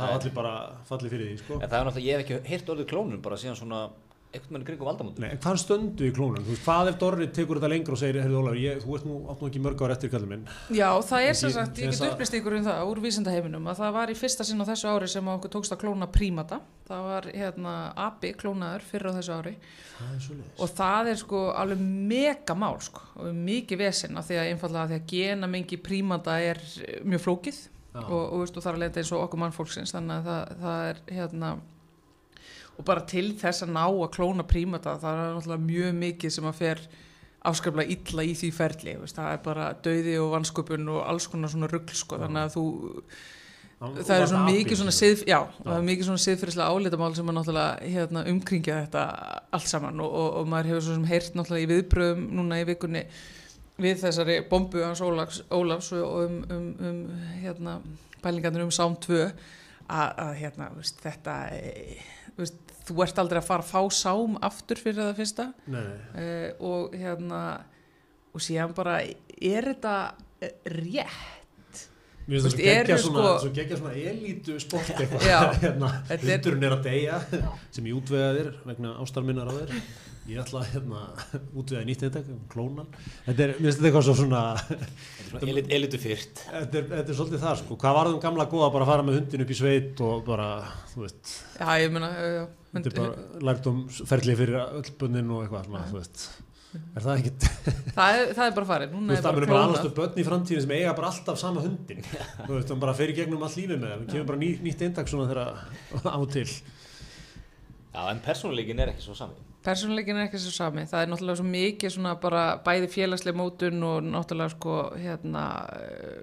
það Einhvern veginn kringum valdamótum. Nei, en hvað stöndu í klónun? Þú veist, hvað ef Dorri tekur þetta lengur og segir, heyrðu Ólafur, ég, þú ert nú, átt nú ekki mörg ár eftir kallið minn. Já, það er sem sagt, ég get upplýst ykkur um það úr vísindaheiminum að það var í fyrsta sinn á þessu ári sem okkur tókst að klóna prímata. Það var hérna api klónaður fyrir á þessu ári Það er og það er sko alveg mega mál sko og mikið vesinn af því að einfallega því að gena mengi prímata er eh, mjög flókið Já. og, og, veist, og bara til þess að ná að klóna prímata það er náttúrulega mjög mikið sem að fer afskaplega illa í því ferli veist, það er bara dauði og vansköpun og alls konar svona rugl sko, þannig að þú Hann- það er svona mikið svona sið, já, það er mikið svona siðfyrirslega álitamál sem er náttúrulega hérna, umkringja þetta allt saman og, og, og maður hefur svo sem heyrt náttúrulega í viðbröðum núna í vikunni við þessari bombu hans Ólafs, Ólafs og um, um, um hérna, pælingarnir um Sám 2 að, að hérna, veist, þetta e, veist, þú ert aldrei að fara að fá Sám aftur fyrir það fyrsta. Uh, og hérna og síðan bara, er þetta eh, rétt? Mér finnst það svo geggja eru svona, sko- svo geggja svona elítu sport eitthvað, hérna, hundurinn er að deyja sem ég útvegaði þér vegna ástarminnar á þér ég ætla að hérna, útvegaði nýtt eintak klónan, þetta er, mér finnst þetta eitthvað svo svona Svona elit, elitu fyrst þetta er, þetta er svolítið það sko, hvað varðum gamla góða bara að fara með hundin upp í sveit og bara, þú veist Já, ég meina, já, já, þetta er bara lært um ferlið fyrir öll bönnin og eitthvað svona, þú veist. Er það ekkit, það, er, það er bara farið, þú núna veist, er það bara munir bara annars bönn í framtíðin sem eiga bara alltaf sama hundin þú veist, hann bara fer í gegnum all lífið með það, við kemur bara ný, nýtt eintak svona þegar á til. Já, en persónuleikin er ekki svo sami Persónuleikin er ekki svo sami, það er náttúrulega svo mikið svona bara bæði félagsleg mótun og náttúrulega sko hérna eh,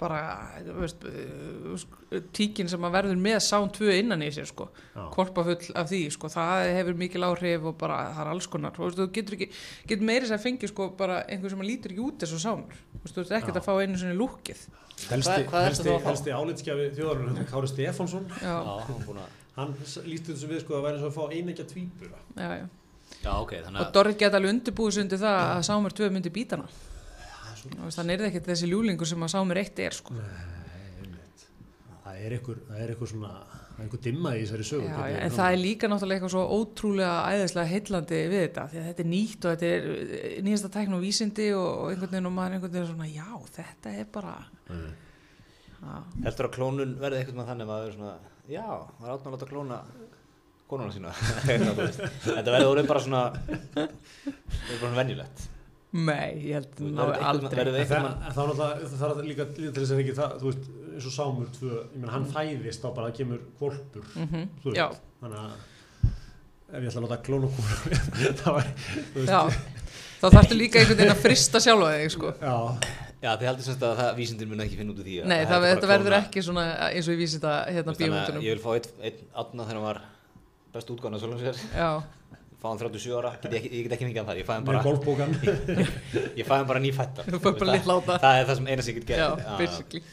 bara, þú veist, eh, tíkin sem að verður með Sound 2 innan í sér sko, Já. korpa full af því sko, það hefur mikil áhrif og bara það er alls konar, þú veist, þú getur ekki, getur meiri sem að fengja sko bara einhver sem að lítur ekki út þessu sámur, þú veist, þú veist ekkert Já. að fá einu svona lúkið, helsti, álitskjafi þjóðarinn Kári Stefánsson. Hann búin að hann s- lýsti þessu við sko að væri svo að fá einengja tvíbura. Já, já. Já, ok, þannig Og Dorrit geta alveg undirbúið sig undir það að Sámur 2 myndi býta hana. Þannig er það ekkert þessi ljúlingur sem að Sámur 1 er, sko. það er einhver, það er einhver svona það er einhver dimma í þessari sögu Já, hvernig já, er en það er líka náttúrulega eitthvað svo ótrúlega æðislega heillandi við þetta, því að þetta er nýtt og þetta er eh, nýjasta tækn og vísindi og, einhvern veginn og maður einhvern veginn svona, já, þetta er bara, Mm. já, heldur að klónun verði eitthvað þannig að maður er svona Já, það er átnáð að láta klóna konuna sína þú veist. Þetta verður orðið bara svona er bara svona venjulegt nei, ég held Verður ná aldrei. verður það, er er líka líka til þess að ekki það, þú veist, eins og Sámur tvö, ég meina hann fæðist á bara að kemur kvolpur, Mhm, þú Já, veist, þannig að ef ég ætla að láta klóna okkur, það var, þú veist, þá þarftu líka einhvern veginn að frista sjálfa þig, sko. já, Já, þið heldur semst að það vísindir mun ekki finna út úr því að Nei, það, verður ekki svona eins og ég vísi þetta hérna Þú bíómyndunum. Ég vil fá einn ein, átna þegar hann var best útgáðan að sjálfum sér. Já, fá hann 37 ára, get ég, ég get ekki fengið hann það ég fæ hann með bara, bara nýfættar bara litla áta. það er það sem eina sem ég get basically.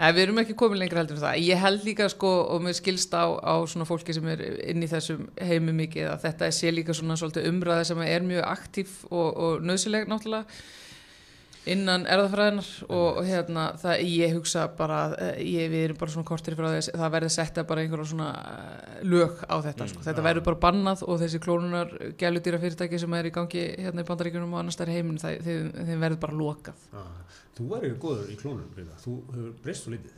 Nei, við erum ekki komin lengra heldur en það. Ég held líka sko og mér skilst á, á svona fólki sem er inn í þessum heimu mikið að þetta sé líka svona svolítið umræða sem er mjög aktív og, og nöðsileg náttúrulega innan erðafræðinar og, hérna það ég hugsa bara að eh, ég, við erum bara svona kortir frá þess það verður setta bara einhverja svona eh, lög á þetta sko. þetta já. verður bara bannað og þessi klónunar gæludýra fyrirtæki sem er í gangi hérna í bandaríkunum og annars þær heiminn þeim, verður bara lokað Já, þú yfir góður í klónum, Brynja. þú hefur breyst svo lítið.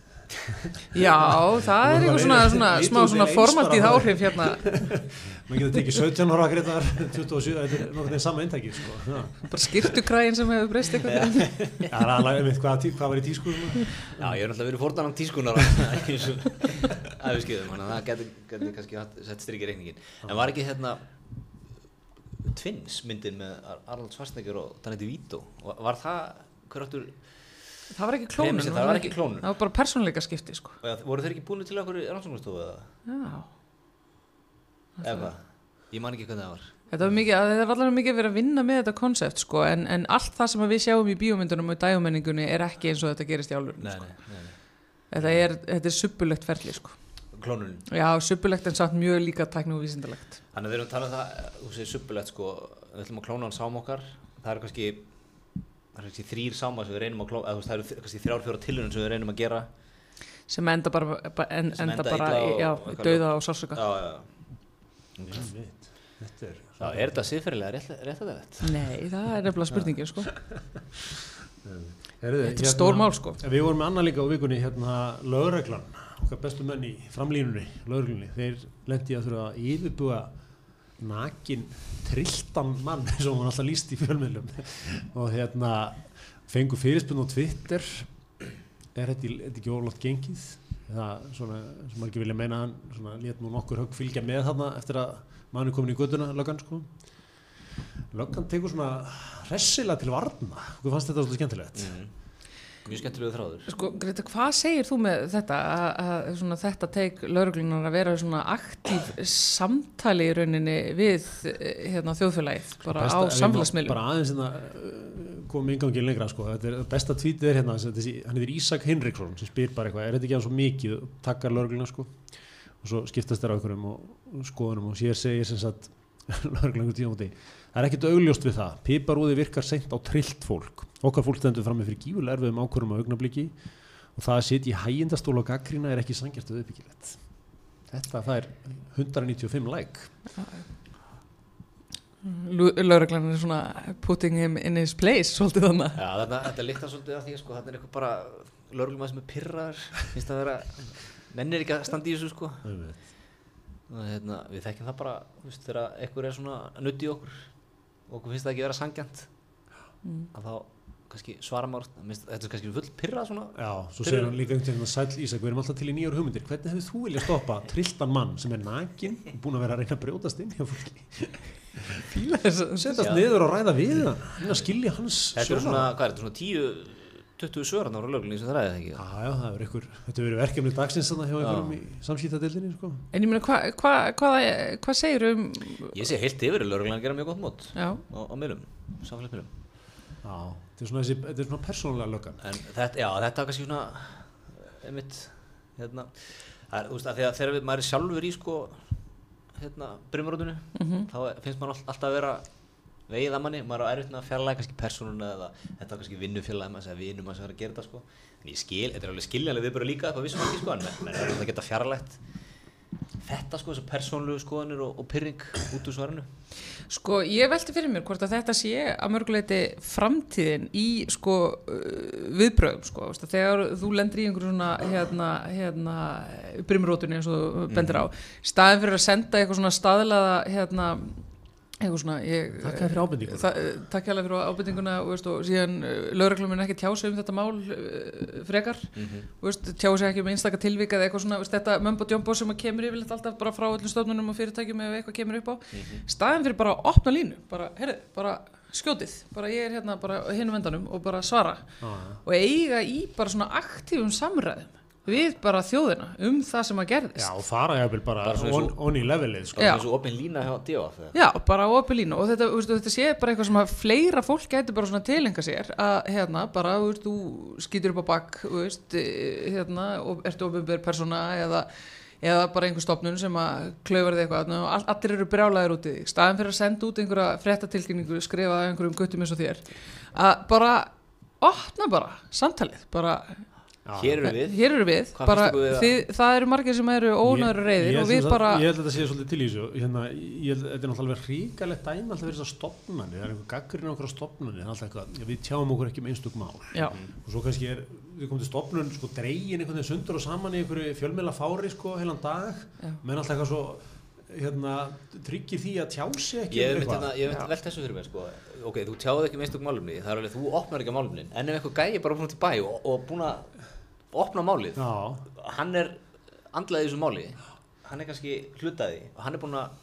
Já, það er Nú eitthvað er svona, það svona smá svona bara. áhrif hérna Man getur tekið 17 ára greitar, 27, þetta er nokkuð þeim sama eintæki, sko. Bara skirtukræðin sem hefur breyst eitthvað Já, það er alveg einmitt hvað, hvað var í tísku, svona. Já, ég er náttúrulega verið fórdanam tískunar eins og aðeinskjöðum þannig að það getur, getur kannski sett strik í reikningin en var ekki hérna Twins myndin með Ar- Arnold Schwarzenegger og DeVito var, var það, hver áttur Það var ekki klónun það var ekki klónun. Það var bara persónleika skipti sko voru þeir ekki búinu til okkur rannsóknastofu eða? Já, eða ég man ekki hvernig það var. Þetta var mikið, það er allavega mikið verið að vinna með þetta konsept sko en, en allt það sem við sjáum í bíómyndunum og dægumenningunni er ekki eins og þetta gerist í álur nei, sko. nei, nei, nei. Þetta er, þetta er suppulegt ferli sko. Klónunin. Já, suppulegt en samt mjög líka tækni og vísindalegt Þannig að við erum að tala um það, þú segir suppulegt sko, við ætlum að klóna hann sám okkar, það eru kannski, það eru kannski þrýr sáma sem við reynum að klóna, eða þú veist, það eru kannski þrjár, fjóra tilhörun sem við reynum að gera. sem enda bara, ba- en, Sem enda enda bara í- já, dauða og sársöka Já, já, já. Einmitt. Þetta er, Já, er þetta siðferðilega rétt, rétt að þetta? Nei, það er nefnilega spurningin sko Herðu, Þetta er stór mál sko Við vorum með annan líka á vikunni hérna lögreglan, okkar bestu menn í framlínunni, lögreglunni, þeir lendi að þurfa að yfirbúa nakin trilltan mann eins og hann alltaf líst í fjölmiðlum. Og hérna fengu fyrirspunn á Twitter. Er þetta, ekki oflátt gengið? Það svona, sem margir vilja meina hann svona lét nú nokkur högg fylgja með þarna eftir að mann er komin í göttuna löggan sko. Löggan tekur svona hressilega til varna, hvað fannst þetta svolítið skemmtilegt. Mm. Mjög skemmtilegu þráður. Sko, Greta, hvað segir þú með þetta að, að svona, þetta teik lauruglunar að vera svona aktív samtali í rauninni við eh, hérna, þjóðfélagið bara Besta- á samfélagsmiðlum? bara aðeins hérna komum yngangin lengra sko. Þetta er, besta tvítið er hérna þessi, hann heitir Ísak Hinriksson sem spyr bara eitthvað er þetta ekki hann svo mikið? Takkar lögregluna sko. Og svo skiptast þér á einhverjum og, skoðunum og sér segir sem sagt lögregluna einhver tíma úti það er ekkert augljóst við það. Piparúði virkar seint á trillt fólk. Okkar fólk stendur fram með fyrir gífulega erfiðum ákvörum á augnabliki og það að sitja í hægindastól og gaggrina er ekki sangjast við uppbyggilegt þetta það er 195 like. Lauruglunar er svona putting him in his place svolítið þannig Já, þetta, þetta líktar svolítið af því sko, þetta er eitthvað bara lögreglum sem er pyrraður finnst það að vera, mennir ekki að standa í þessu sko. Og hérna, við þekkjum það bara þú veist, þegar einhver er svona að nutti okkur og okkur finnst það ekki vera sangjant að þá kannski svara maður þetta er kannski full pyrrað svona. Já, svo segir hann líka einhvern veginn að Sæll Ísak, við erum alltaf til í nýjar hugmyndir. Hvernig hefur þú viljað stoppa trilltan mann sem er nakin og búin að vera að reyna að brjótast inn hjá fólki? Fíla þess setjast Já. niður og ræða við hann reyna að skilja hans þetta er svona, hvað er þetta, svona 10 20 svöran ára lögreglunni sem það ræðið ekki Já, já, það er ykkur, þetta verið verkefni dagsins þannig hjá einhverjum í samskiptadeildinni sko. en ég meina hvað hva, hva, hva segir um ég sé heilt yfir lögreglunni að gera mjög gott mót já, á, á miðlum, samfélagsmiðlum. Já, þetta er svona, þessi, þetta er svona persónulega löggan. En þetta, já, þetta er kannski svona einmitt hérna, það er, þú veist, að því að þegar við, maður er sjálfur í sko hérna, brimrótinu þá finnst maður all, alltaf að vera vegið að manni, maður er á erfitt með að fjarlæga kannski persónuna eða þetta er kannski vinnufélagi maður segja vinum maður sem er að gera þetta sko. En ég skil, þetta er alveg skiljanlega við bara líka upp á vissum ekki sko en menn er að geta fjarlægt þetta sko, þessar persónlegu skoðanir og, og pyrring út úr svarinu. Sko, ég velti fyrir mér hvort að þetta sé að mörguleiti framtíðin í sko uh, viðbröðum sko, veist, að þegar þú lendir í einhverju svona hérna, hérna brimrótunni eins og þú bendir á. Staðin fyrir að senda eitthvað svona staðlaða hérna svona ég, Takk fyrir ábendinguna. það- eh, Takk hérlega fyrir ábendinguna og, veist, og síðan lögreglum mun ekki tjá sig um þetta mál uh, frekar. Og veist, tjá sig ekki um einstaka tilvika eða eitthvað svona, veist, þetta mömbo djómbo sem að kemur yfirleitt alltaf bara frá öllum stofnunum og fyrirtækjum ef eitthvað kemur upp á. Staðin fyrir bara að opna línu bara, heyrðu, bara skjótið bara ég er hérna bara hinum endanum og bara svara. Já, já. og eiga í bara svona aktífum samræðum við bara þjóðina um það sem að gerðist Já, og fara jafnvel bara, Bara svona on, on í levelið sko. Já. eins og opin lína hjá D.O.F. eða? Já, bara opið línu og þetta, þú veist, þetta sé bara eitthvað sem að fleira fólk gæti bara svona tilenga sér að hérna bara, þú veist, þú skýtur upp á bakk, eh, hérna og ertu ofinbjör persóna eða eða bara einhver stopnun sem að klauvar þig eitthvað og all, allir eru brjálæðir út í þig staðin fyrir að senda út einhverja fréttatilkynningu skrifa einhverjum guttum eins og þér að bara opna bara samtalið, bara Já. Hér eru við. Hér eru við, bara þið, það eru margir sem eru ónæður Ég- reyðir ég og held við sem bara Ég held að þetta sé svolítið til í þessu. Hérna, ég held, Þetta er náttúrulega ríkalegt dæmi alltaf fyrir þessar stopnarnir það er einhver gaggrinn á okkur það er alltaf eitthvað, við tjáum okkur ekki með einstök mál. Já, og svo kannski er, við komum til stopnun sko dregin einhvern veginn sundur og saman í einhverju fjölmeila fári sko heilan dag. Já. menn alltaf eitthvað svo hérna, tryggir því að tjá sig ekki Ég um hérna, ég hef velt þessu fyrir mig sko. ok, þú tjáðu ekki með einstök málumni það er alveg, þú opnar ekki málumnin en ef eitthvað gæi bara búin út í bæ og, og búin að opna málið Já, hann er andlaðið í þessu máli hann er kannski hlutaði og hann er búin að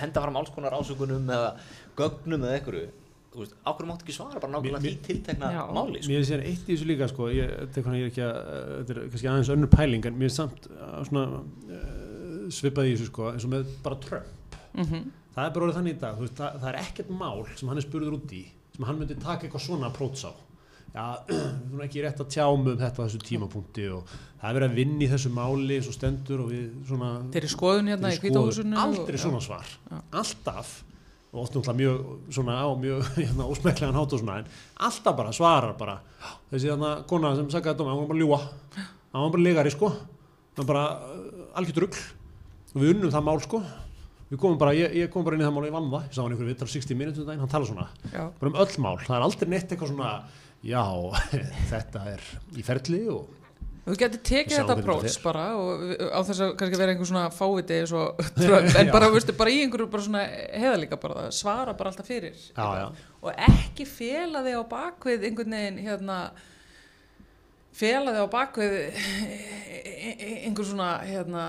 henda fram alls konar ásökunum eða gögnum eða einhverju þú veist, ákveður máttu ekki svara bara nákvæmlega Mér- því tiltekna Já. máli sko. Mér finnst hérna eitt í þessu líka sko, ég, þetta er konar, ég er ekki að, þetta er kannski aðeins önnur pæling en mér finnst samt uh, svona uh, svipað í þessu sko, eins og með bara Trump. mhm Það er bara orðið þannig í dag, þú veist, það, það er ekkert mál sem hann er spurður út í, sem hann myndi taka eitthvað svona approach á. Já, þú er ekki rétt að tjámu um þetta á þessu tímapunkti og það er verið að vinna í þessu máli og stendur og við svona... Þeir eru skoðun hérna í kvítahúsinu Aldrei svona svar, alltaf og oft náttúrulega mjög svona á mjög hérna, ósmeklegan hátt og svona en alltaf bara svarar bara. Þessi þarna kona sem sagði þetta hann var bara að ljúa hann var bara legari sko. Hann var bara uh, algjört rugl og við unnum það mál sko. Við komum bara, ég, ég kom bara inn í það mál og ég vann það. Ég sá hann ykkur vittar 60 minútur um daginn, hann tala svona. Já. bara um öll mál, það er aldrei neitt eitthvað svona já, þetta er í ferli og Þú getur tekið þetta þetta bara og á þess að kannski vera einhver svona fáviti Trump, en bara, veistu, bara í einhverju bara svona heðalíka bara, það svara bara alltaf fyrir. Já, já. og ekki fela þig á bakvið einhvern veginn hérna fela þig á bakvið einhver svona hérna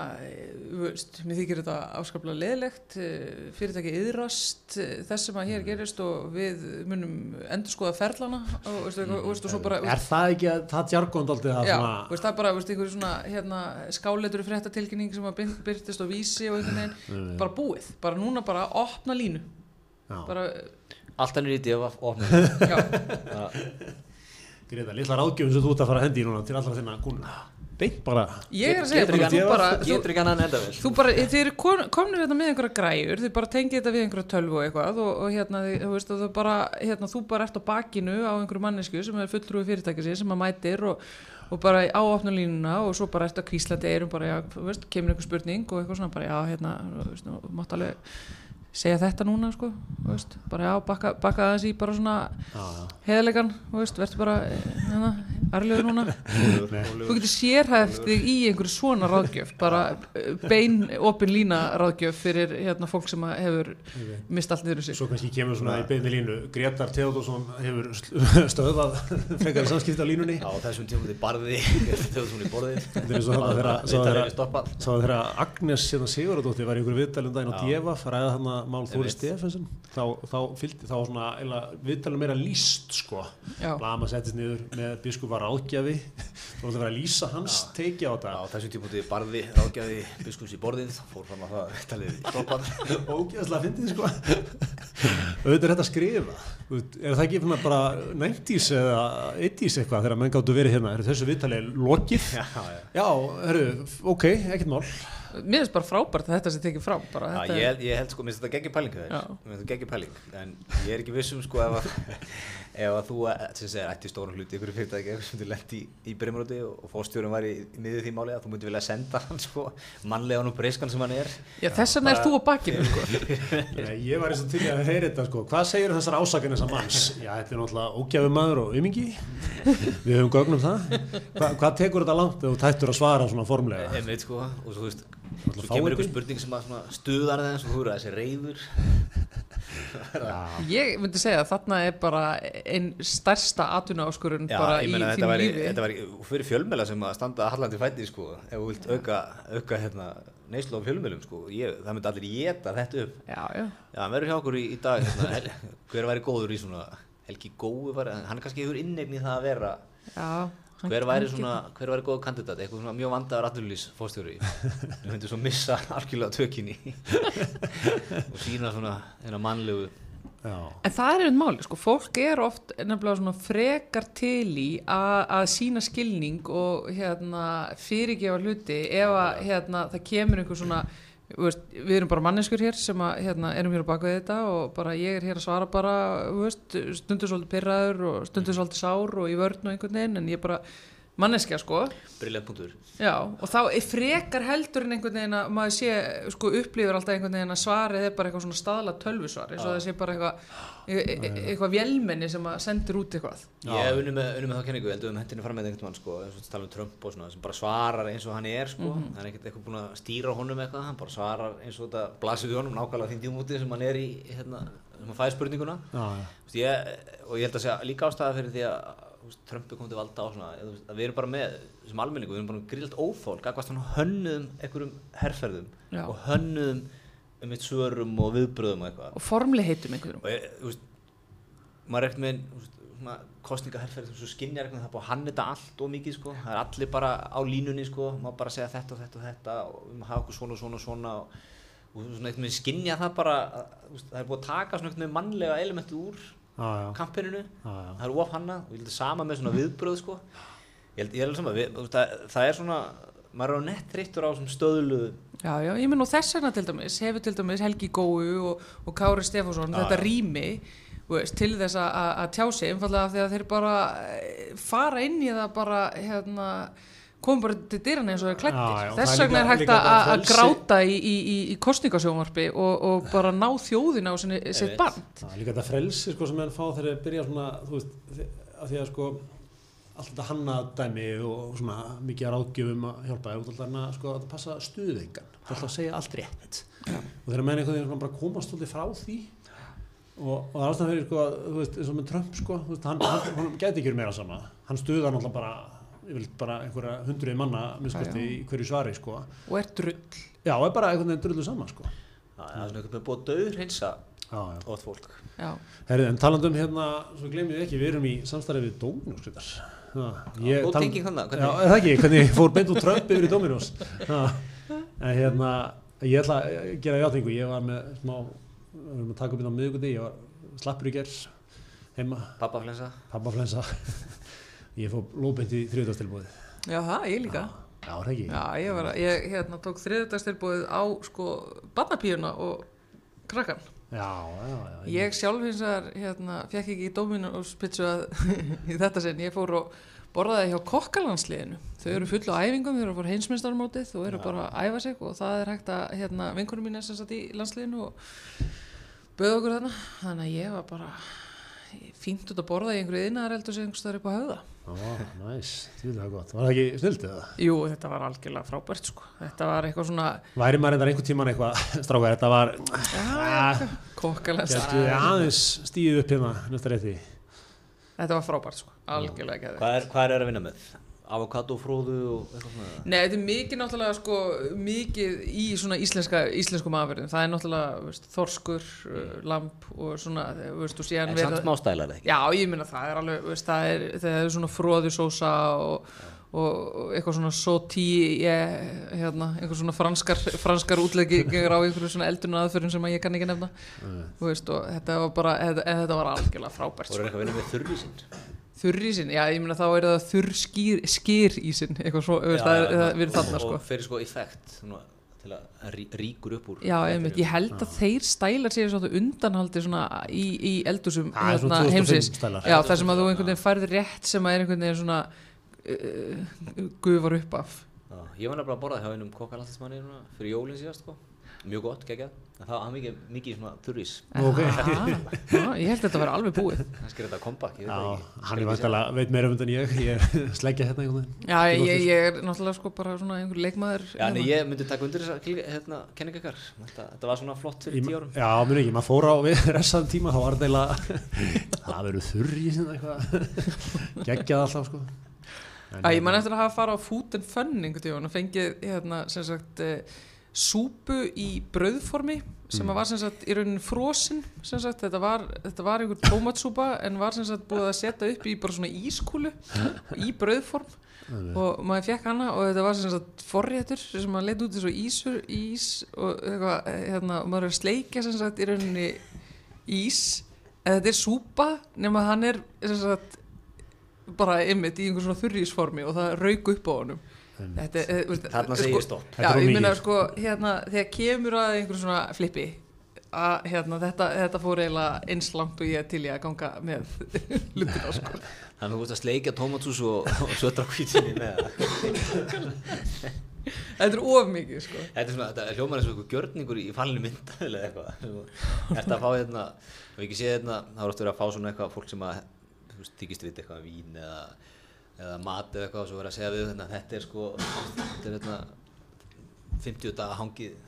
þú veist, mér þykir þetta afskaplega leðilegt, fyrirtæki yðrast eh, þess sem að hér gerist og við munum endur skoða ferlana og, veistu, og, veistu, og svo bara Er það ekki að það jargónd aldrei það Já, svona veist, það er bara veist, einhver svona hérna, skáleitur fréttatilkynning sem að byr- byrtist á vísi og einhvern veginn. Bara búið, bara núna bara opna línu. Já, bara, Allt hann er í divaf opnum já, Greta, litla ráðgjöfum sem þú ert að fara að hendi í núna til allra þinna kúna Beint bara. Ég er að segja ekki þú bara þú, Getur ekki annan enda vel. þú bara, þið eru kon- komnir þetta með einhverja græjur, þið bara tengið þetta við einhverja tölvu og eitthvað og, og hérna, þið, þú veist, þú bara hérna, þú bara ert á bakinu á einhverju mannesku sem er fulltrúi fyrirtæki sér sem að mætir og, og bara á opnulínuna og svo bara ert að kvíslandi erum bara, já, þú veist, kemur einhver spurning og eitthvað svona, bara, já, hérna, þú veist, þú mátt alveg segja þetta núna, sko, veist, bara, já, bakka, bakka aðeins í bara svona veist, verður bara, hérna, arlegur núna. Nei. Þú getur sérhæft þig í einhverju svona ráðgjöf, bara eh, bein opin lína ráðgjöf fyrir hérna fólk sem að hefur mist allt niður. Svo kannski kemur svona í beinni línu. Gretar Theodorsson hefur stöðvað frekar samskipti á línunni Já, þessum tímum þið barði þegar þú í og þarna þegar- er Agnes hérna Sigurðardóttir var í einhverju viðtalum daginn á Já. Djefa fræða hann að mál Þóri. Stefensen þá, þá fylgdi þá svona eila, viðtalum meira líst sko. Blama settist niður með biskup var ágjafi þá var það að lýsa hans teiki á þetta. Já, þessum tímum þið barði ráðgjafi biskups í borðið fór fram að það talið stoppað ógæðslega fyndið sko. Auðvitað er þetta að skrifa er það ekki svona bara 90s eða 80s eitthvað þegar menn gáttu verið hérna? Er þessu viðtalið lokið? Já, já. Já, herru, ok, ekkert mál Mér finnst bara frábært að þetta sé tekið fram. Bara, Já, ég, ég held sko, minnst þetta geggjur pæling þeir Já. Mér finnst þetta geggjur pæling En ég er ekki vissum sko ef að Ef að þú, eh, sem segir, ætti stóran hluti ykkur fyrirtæki eitthvað sem þú lendi í, í Brimróti og, og fórstjórum var í, í miðið því máli að þú myndi vilja senda hann sko mannlegan og breyskan sem hann er. Já, þess vegna er þú á bakinu, sko. Nei, ég var eins og til að heyra þetta sko. Hvað segir þessar ásakan þessar manns? Já, þetta er náttúrulega ógæfi maður og umingi við höfum gögnum það. Hva, hvað tekur þetta langt ef þú tættur að svara svona formlega? Einmitt sko, og svo, þú veist, svo kemur einhver spurning sem að svona stuðar það eins og þú eru þessi reyður Ég myndi segja að þarna er bara einn stærsta atvinna áskurinn Já, bara í þínu lífi. þetta var fyrir fjölmjöla sem að standa hallandi fætti sko, ef þú vilt auka, auka hérna, neyslu á fjölmjölum sko, ég, það myndi allir geta þetta upp. Já, já. Já, hann verður hjá okkur í, í dag hérna, hel, hver væri góður í svona Helgi var, hann er kannski hefur innegn í það að vera já hver væri svona, hver væri góð kandidat? Eitthvað svona mjög vandaður aðlulís fórstjóri við myndum svo missa algjörlega tökinni og sína svona hérna mannlegu já, En það er einhvern máli, sko, fólk er oft nefnilega svona frekar til í að, að sína skilning og hérna fyrirgefa hluti ef að hérna það kemur einhver svona, veist, við erum bara manneskur hér sem að hérna erum hér á bakvið þetta og bara ég er hér að svara bara, veist, stundur svolítið pyrraður og stundur svolítið sár og í vörn og einhvern veginn en ég bara manneskja, sko. briljant punktur Já, og þá er frekar heldur en einhvern veginn að maður sé, sko, upplifir alltaf einhvern veginn að svarið er bara eitthvað svona staðla tölvusvar, eins og það sé bara eitthvað, e e eitthvað vélmenni sem að sendir út eitthvað. ég unnið með, með þá kenningu, heldur um hendinni fram með einhvern mann sko, eins og tala um Trump og svona sem bara svarar eins og hann er sko, það er ekkert eitthvað búin að stýra honum eitthvað, hann bara svarar eins og þetta blasir við honum nákvæmlega því djúmúti sem hann er í hérna, sem hann fæði spurninguna já, já. Þú veist, ég, og ég held að segja líka ástæða fyrir því að þú veist, Trump er komið til valda á svona, að við erum bara með sem almenningu, við erum bara grillt óþól gagvast hann hönnuðum einhverjum herrferðum Já. og hönnuðum um eitt svörum og viðbröðum og eitthvað Og formli heitum einhverjum. og ég, þú veist, maður er ekkert með veist, svona kostningaherrferð svo skinnjar eitthvað það er búið að hanna þetta allt og mikið sko. það er allir bara á línunni sko. maður bara segja þetta og þetta og þetta og við maður hafa okkur svona og svona og svona og, og svona eitthvað með skinnja það bara það er búið að taka svona eitthvað með mannlega elementu úr. Kampininu það er of hannað og ég held að sama með svona viðbröð sko. ég held, ég held sama við, það, það er svona maður er á nett þreyttur á svona stöðlu Já, já, ég menn og þess vegna til dæmis, hefur til dæmis Helgi Góu og, og Kári Stefánsson þetta já. rými þú veist, til þess að- tjá sig einfallega af því að þeir bara eh, fara inn í það bara hérna komum bara til dyrana eins og Já, klættir þess það er vegna er hægt að, að gráta í, í, í, í kostningasjónvarpi og, og bara ná þjóðina á sinni, sitt band Það er líka þetta frelsi sko, sem menn fá þegar þeir byrja svona, veist, að því að sko allt þetta hanna dæmi og svona mikið að ráðgjöfum að hjálpa þú ætlar að sko að passa stuðengan, ætlar að segja allt rétt. Og þegar menn einhvern veginn bara komast svolítið frá því og, og það er fyrir sko, að, þú veist, eins og með Trump sko, veist, hann, hann, hann gæti ekki verið meira sama, hann stuðar náttúrulega bara yfirleitt bara einhverja hundruði manna minnskosti í hverju svari sko. og er drull. Já, er bara einhvern veginn drullu saman sko. Já, það er einhvern veginn búið döður já. ótt fólk. Já, Herri, en talandum hérna, svo glemum við ekki, við erum í samstarfi við tal- tenging þarna, Já, hvernig- er það ekki, hvernig fór beint úr Trump yfir í Dominos. Já, en hérna, ég ætla að gera játningu, ég var með smá, við erum að taka upp inn á miðugundi, ég var slappur í gerð heima, pappaflensa. Pappaflensa, ég fór lóbeint í þriðdagstilbúið. já, það, ég líka. Já, það ekki. já, ég var að, ég hérna tók þriðdagstilbúið á sko barnapíuna og krakkan Já, já, já. ég sjálf hins vegar hérna fekk ekki Dominos pizza í þetta sinn, ég fór og borðaði hjá kokkalandsliðinu. Þau eru full á æfingum, þau eru að fór heimsmyndstarmótið og eru bara að æfa sig og það er hægt að hérna, vinkunum mín er sem sagt í landsliðinu og bauð okkur þarna. Þannig að ég var bara fínt út að borða í einhverju innæðareldur sem einhvers staðar upp á höfða næs, þú veit það gott. Var það ekki snilt eða? Jú, þetta var algjörlega frábært sko þetta var eitthvað svona Væri maður reyndar einhvern tíman eitthvað, strákar, þetta var, ja, kokkalandsliðinu getur aðeins stíðið upp hérna næsta rétti. þetta var frábært sko, algjörlega hvað er, hvað er að vinna með? Avokadofróðu og eitthvað svona Nei, þetta er mikið náttúrulega sko, mikið í svona íslenska, íslenskum afverðum. Það er náttúrulega veist, þorskur, uh, lamp og svona, veist, og síðan en samt smá stælar ekki Já, ég minna það er alveg, veist, það er, það er svona fróðusósa og, og, og eitthvað svona soti, hérna, eitthvað svona franskar, franskar útleggingar á einhverju svona eldurna aðferðum sem að ég kann ekki nefna. Þú veist, og þetta var bara, þetta, þetta var algjörlega frábært. voru Sko. eitthvað að vinna með þurrísinn já, ég minna þá er það þurr skýr, skýrísinn, eitthvað svo, veist, það er, það er verið þarna, sko. og fyrir sko effekt svona, til að rí, ríkur upp úr Já, einmitt, ég held að þeir stælar séu svona undanhaldi svona í, í eldusum Það 2005 stælar. Já, þar sem að þú einhvern veginn færði rétt sem að er einhvern veginn svona uh, gufar upp af. Já, ég var nefnilega að borða hjá einum kokkalastismanni fyrir jólinn síðast sko. mjög gott, geggjað það var mikið, mikið svona þurrís. Ok. Aha, já, Ég held að þetta var alveg búið. Kannski er þetta comeback, ég veit Já, það ekki. hann er vantilega, veit meira um þetta en ég, ég sleggja hérna einhvern veginn. Já, ég, ég er náttúrulega sko bara svona einhver leikmaður Já, en hérna. ég myndi taka undir þessa klí- hérna, kenningakkar þetta, þetta var svona flott fyrir tíu árum. Já, mér ekki, maður fór á við ressaðum tíma, þá var þetta eiginlega, það verður þurr í sinna eitthvað, geggjað alltaf, sko. En, Já, ég man eftir að hafa farið á einhvern tíðan og fengið hérna sem sagt uh, súpu í brauðformi sem Mm. var sem sagt í rauninni frosin sem sagt þetta var, þetta var einhver tómatsúpa en var sem sagt búið að setja upp í bara svona ískúlu í brauðform. Og maður fekk hana og þetta var sem sagt forréttur sem maður leit út eins og ísur, ís og eitthvað, eh, hérna, og maður er að sleikja sem sagt í rauninni ís. Eða þetta er súpa nema hann er sem sagt bara ymmit í einhver svona þurrísformi og það rauk upp á honum þetta, eh, Þarna sko, segi ég stopp. Þetta já, ég meina sko hérna, þegar kemur að einhver svona flippi að hérna, þetta, þetta fór eiginlega eins langt og ég til í að ganga með hlutina sko. Þannig að þú veist að sleikja tómatsús og, og sötra hvítinni með þetta er of mikið sko. Þetta er svona, þetta er hljómar eins og eitthvað gjörningur í fallinu mynda eða eitthvað. Þetta að fá hérna, þú ekki séð hérna þá er oft verið að fá svona eitthvað fólk sem að þú veist, þykist vita eitthvað um vín eða, eða mat eða eitthvað og svo verið að segja við hérna, þetta er sko þetta er hérna 50 daga hangið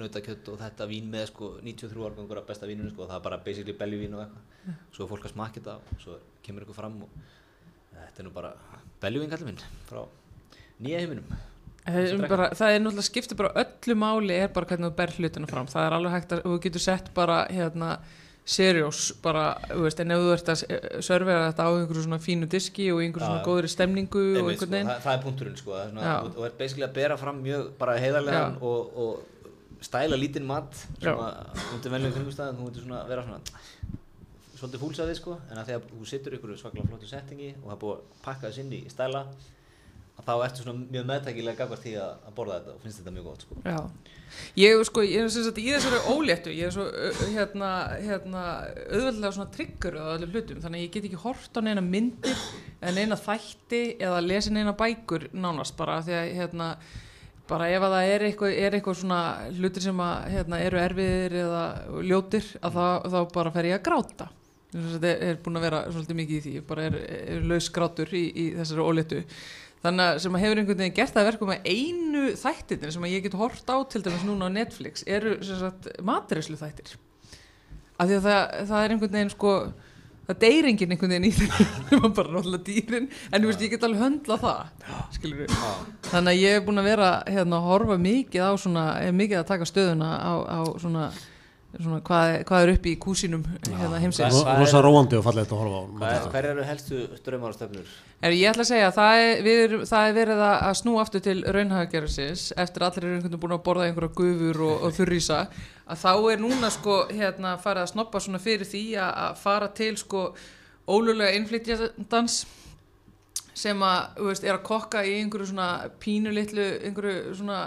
nautakjött og þetta vín með sko 93 árgangur af besta vínunum sko og það er bara basically beljuvín og eitthvað. Svo er fólk að smakka þetta og svo kemur eitthvað fram og þetta er nú bara beljuvín kallið minn frá nýja heiminum. Það er, bara, það er náttúrulega skiptir bara öllu máli er bara hvernig þú ber hlutina fram. Það er alveg hægt að þú getur sett bara hérna seriós bara, þú veist, en ef þú ert að servera þetta á einhverju svona fínu diski og einhverju svona góðri stemningu og Einmitt, sko, einhvern veginn. það, það er punkturinn sko, það er svona, og, og er basically að bera fram mjög bara heiðarlegan og, og stæla lítinn mat sem að undir venlega kringumstæðan þú myndir svona vera svona svolítið fúlsaði sko en að þegar þú situr ykkur svaklega flottu settingi og það er búið að pakka þess inn í stæla að þá ertu svona mjög meðtækilega gagvart því að, borða þetta og finnst þetta mjög gott sko. Ég sko, ég er sem sagt í þessari óléttu, ég er svo hérna, hérna, auðveldlega svona trigger á allir hlutum, þannig að ég get ekki hort á neina myndir eða neina þætti eða lesi neina bækur nánast bara því að hérna, bara ef að það er eitthvað, er eitthvað svona hlutir sem að hérna, eru erfiðir eða ljótir að þá, þá bara fer ég að gráta. Þetta er búin að vera svolítið mikið í því ég bara er, er laus grátur í, í þessari óléttu þannig að sem að hefur einhvern veginn gert það að verkum að einu þættirnir sem að ég get hort á til dæmis núna á Netflix eru matreyslu þættir af því að það, það er einhvern veginn sko það deyr enginn einhvern veginn í nema bara náttúrulega dýrin. En þú veist ég get alveg höndla það skilur við þannig að ég hef búin að vera hérna að horfa mikið á svona mikið að taka stöðuna á, á svona, svona hvað, hvað er upp í kúsinum hérna heimsins? Hvað- hvað rosa er- róandi og fallegt að horfa á Hvað, hver eru helstu draumar og stefnur? Er, ég ætla að segja að það er, við, erum- það er verið að snúa aftur til raunhagagerðsins eftir allir eru einhvern veginn búin að borða einhverja gufur og, og þurrísa. Að þá er núna sko hérna farið að snoppa svona fyrir því að, að fara til sko ólulega innflytjandans sem að, þú veist, er að kokka í einhverju svona pínulitlu einhverju svona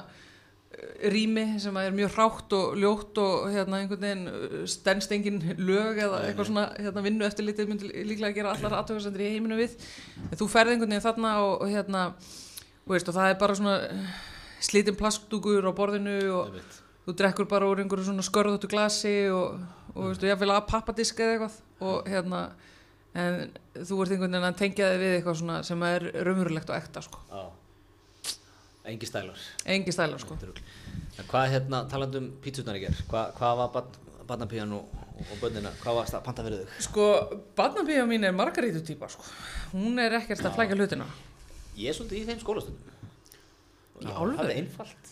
rými sem er mjög hrátt og ljótt og hérna einhvern veginn eh, stendst engin lög eða eitthvað svona hérna vinnu eftir litið myndi líklega að gera allar aðtökkasendur í heiminu við. En þú ferð einhvern veginn þarna og, og hérna og, veist, og það er bara svona eh, slítin plastdúkur á borðinu og þú drekkur bara úr einhverju svona skörðóttu glasi og, og veistu, ég vil að pappadisk eða eitthvað. Og hérna en þú ert einhvern veginn að tengja þig við eitthvað svona sem er raunverulegt og ekta sko. Já. Engi stælar. engi stælar sko. Þetta er rugl. En hvað hérna, talandi um pítsunar í ger, hvað, hvað var barnapíjan og, og bönnina, hvað var panta fyrir þau? sko, barnabíja mín er margarítu típa sko. hún er ekkert að flækja hlutina Ég er svolítið í þeim skólastundum. Í Já, alvöru? Það er einfalt.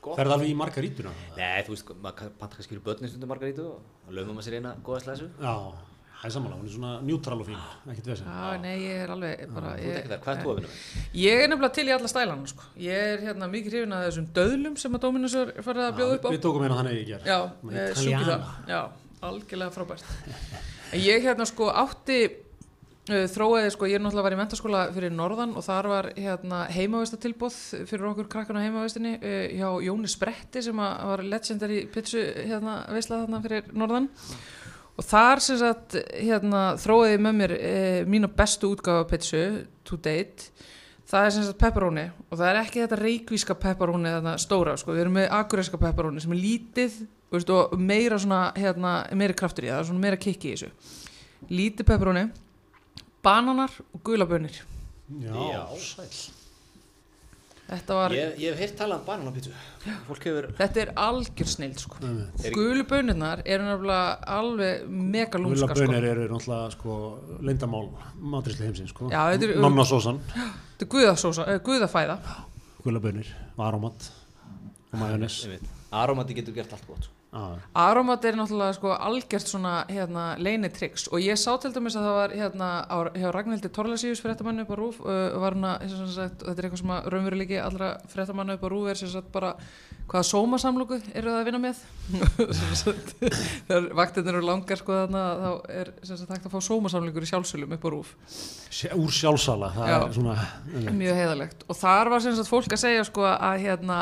Gott. ferði alveg í margarítuna Nei, þú veist, maður panta kannski fyrir börnin stundum margarítu og lögum maður sér eina góða slæsu. já, það er sammála, hún er svona njútral og fín ekkert vesen. Já, nei, ég er alveg bara, Þú ert ekki þar, hvað er þú að vinna með? Ég er nefnilega til í alla stælana sko. Ég er hérna mikið hrifin að þessum döðlum sem að Dominus er farið að bjóða upp á. við tókum hérna þannig í ger Já, Með ég sjúki það. Já, algjörlega frábært. En ég hérna sko átti uh, þróaði sko, ég er náttúrulega var í mentaskóla fyrir norðan og þar var hérna heimavistatilbóð fyrir og þar sem sagt hérna þróaði ég með mér uh, mína bestu útgáfa pitchu to date. Það er sem sagt pepperoni og það er ekki þetta reykvíska pepperoni þarna stóra sko, við erum með akureyska pepperoni sem er lítið veist, og meira svona hérna, meira kraftur í það, er svona meira kikki í þessu. Lítið pepperoni bananar og gulabönir já, Já. Var, Ég, ég hef heyrt talað um bananapítsu. Fólk hefur, þetta er algjör snild sko. Gulubönirnar eru nefnilega alveg mega lúmska sko. Eru náttúrulega sko leyndamál matrisli heimsins sko er- Nonna sósan, þetta er guðasósa, uh, guðafæða gullabönir, aromat og majónis aromati getur gert allt gott. Já, Aromat er náttúrulega sko algjört svona hérna leinitryggs og ég sá til dæmis að það var hérna á, hjá Ragnhildi Torlasíus fréttamannu upp á Rúf uh, var hana, sagt, þetta er eitthvað sem að raunverulegi allra fréttamannu upp á Rúf er sem sagt bara hvaða sómasamlóku eru það að vinna með? Þegar vaktirnir eru langar sko þarna þá er sem sagt hægt að fá sómasamlingur í sjálfsölum upp á Rúf úr sjálfsala það Já. er svona mjög heiðalegt og þar var sem sagt fólk að segja sko að hérna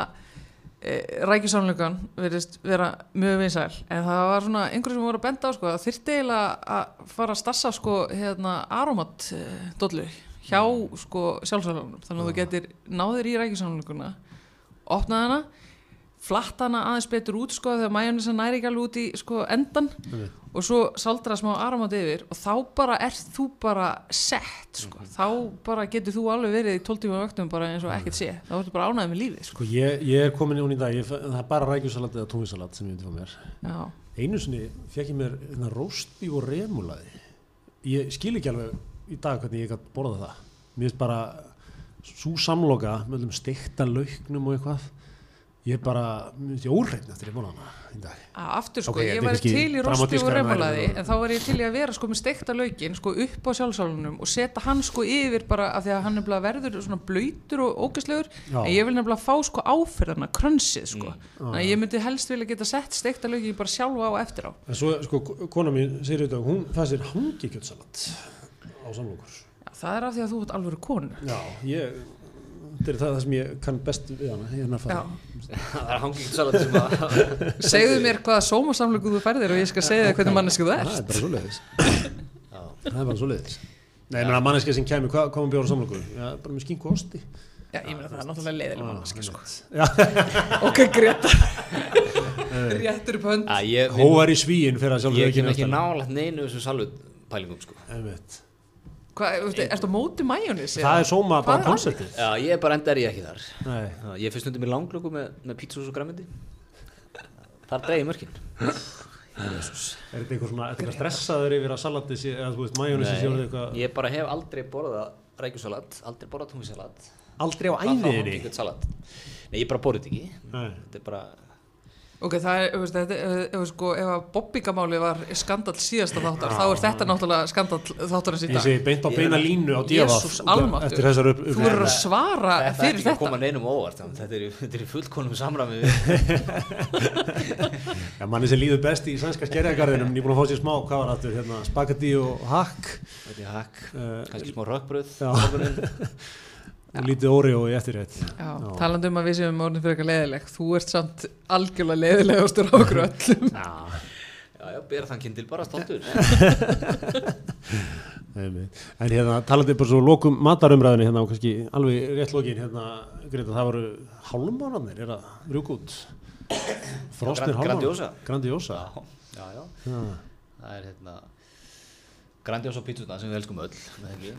rækjusamlugan verðist vera mjög vinsæl. En það var svona einhverjum sem voru að benda á sko að þyrfti eiginlega að fara að stassa sko hérna aromat e, hjá sko sjálfsælunum þannig að þú getur náðir í rækjusamluguna opnað hana flatta hana aðeins betur út sko þegar majónisa næri ekki alveg út í sko endan Einmitt. og svo saldra smá aromat yfir og þá bara ert þú bara sett sko. þá bara getur þú alveg verið í 12 tíma vöktum bara eins og ekkert sé þá ertu bara ánæðið með lífið sko. Sko ég, ég er komin í hún í dag, ég, það er bara rækjusalat eða tónvisalat sem ég myndi fá mér Já. Einu sinni fekk ég mér hérna, róstbíf og remulaði Ég skil ekki alveg í dag hvernig ég gætt borða það Mér finnst bara svo samloka með öllum steikta lauknum og eitthvað Ég er bara, ég óreitn eftir ég borða hana í dag. Að aftur sko, Ok, þetta ég er var til í rosti og dramatískara en er þetta. þá var ég til í að vera sko með steikta laukin sko upp á sjálfsálunum og setja hann sko yfir bara af því að hann nefnilega verður svona blöytur og ógæslegur en ég vil nefnilega fá sko áferðarna, krönsið sko. Mm. þannig að ég myndi helst vilja geta sett steikta laukin bara sjálfa á eftir á. En svo, sko, kona mín segir auðvitað, hún fæði sér hangikjötsalat á samlokur. Það er af því að þú ert alveg konu Já, ég, þetta er það, það sem ég kann best við hana, nærfæði það er hangið salat sem að, Segðu mér hvaða sómasamlöku þú færðir og ég skal segja þér hvernig mannesku þú Það er ert. bara svo leiðis já, Það er bara svo leiðis Nei, menn að manneski sem kemur, hvað komum bjóra samlokur? Já, bara með skinku og osti Já, ég meina það er náttúrulega leiðileg manneski, sko. Ok, Greta. Réttur upp hönd. hóvar í svíin fyrir að sjálfur ég kem ekki nálægt neinu þessum salutpælingum sko. Ertu á móti majónis? Það er sóma bara er konceptið já, ég er bara enda er ég ekki þar. Nei, Já, ég fyrst undir mér langlöku með, með pítsus og græmindi þar dreigi mörkin. Jesus. Er þetta eitthvað svona, er þetta eitthvað stressaður yfir að salati sé, eða þú veist, sé orðið eitthvað ég bara hef aldrei borðað rækjusalat, aldrei borðað tungusalat. Aldrei á þá æfiðinni? hangikjöt salat. Nei, ég bara borðið þetta ekki. Nei. Þetta er bara Ok, það er, þú veist, þetta, ef, ef, sko, ef að bobbingamáli var skandal síðasta þáttar, þá er þetta náttúrulega skandal þáttarins í Ég dag. segi beint á beina línu á almáttugur. eftir þessar upp, Þú verður að svara Þetta er fyrir ekki að þetta. koma neinum óvart þannig, Þetta er, í- þetta er í fullkonum samræmi við ja, manni sem líður best í sænska skerjagarðinum nýbúin að fá sér smá, hvað var þetta hérna, spagetti og hakk Þetta er hakk, Eh, kannski smá Já. morguninn. og lítið órió í eftirrétt. Já, talandi um að við séum orðin fyrir eitthvað leðileg, þú ert samt algjörlega leðilegastur á okkur öllum. Já, Já, já, bera þann kindil bara einmitt. en hérna talandi bara svo lokum matarumræðinni hérna og kannski alveg rétt lokin hérna, Greta, það voru hálmánarnir er að rjúk út. Frostnir Grand- Grandiosa. Grandiosa. Já, já, já. Já. Það er hérna Grandiosa pítsuna sem við elskum öll með ekki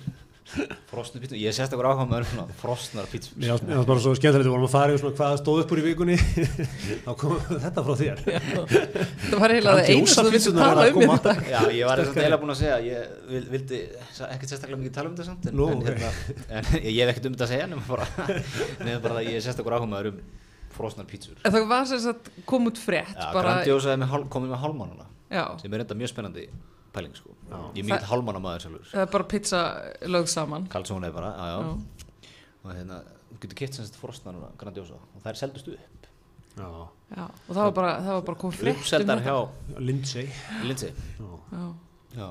Frostnu pítsu, ég er sérstaklega áhuga með svona frostnar pítsu fannst- mér fannst bara svo skemmtilegt, við vorum að fara yfir svona hvað stóð upp úr í vikunni. Þá kom þetta frá þér. Það var eiginlega það einu sem Grandiosa-pítsurnar tala að um koma. í þetta. Já, ég var eitthvað eiginlega búin að segja ég vil, vildi ekkert sérstaklega mikið tala um þetta samt en, Nú, en, hérna, en ég hef ekkert um þetta að segja nema bara, nema bara að ég er sérstaklega áhuga með um frostnar pítsur En það var sem sagt kom út frétt, Já, bara, Grandiosa komið með hálmánuna já, sem er enda mjög spennandi pæling sko. Ég er mikið hálmána maður sjálfur það er bara pizza lögð saman. Karlsson er bara, já, já. Já. og hérna, þú getur kipt sem þetta frostnar Grandiosa og það er seldust upp Já, Já, og það var bara, það var bara kom frétt um uppseldar þetta. hjá Lindsay Lindsay Já. Já. já,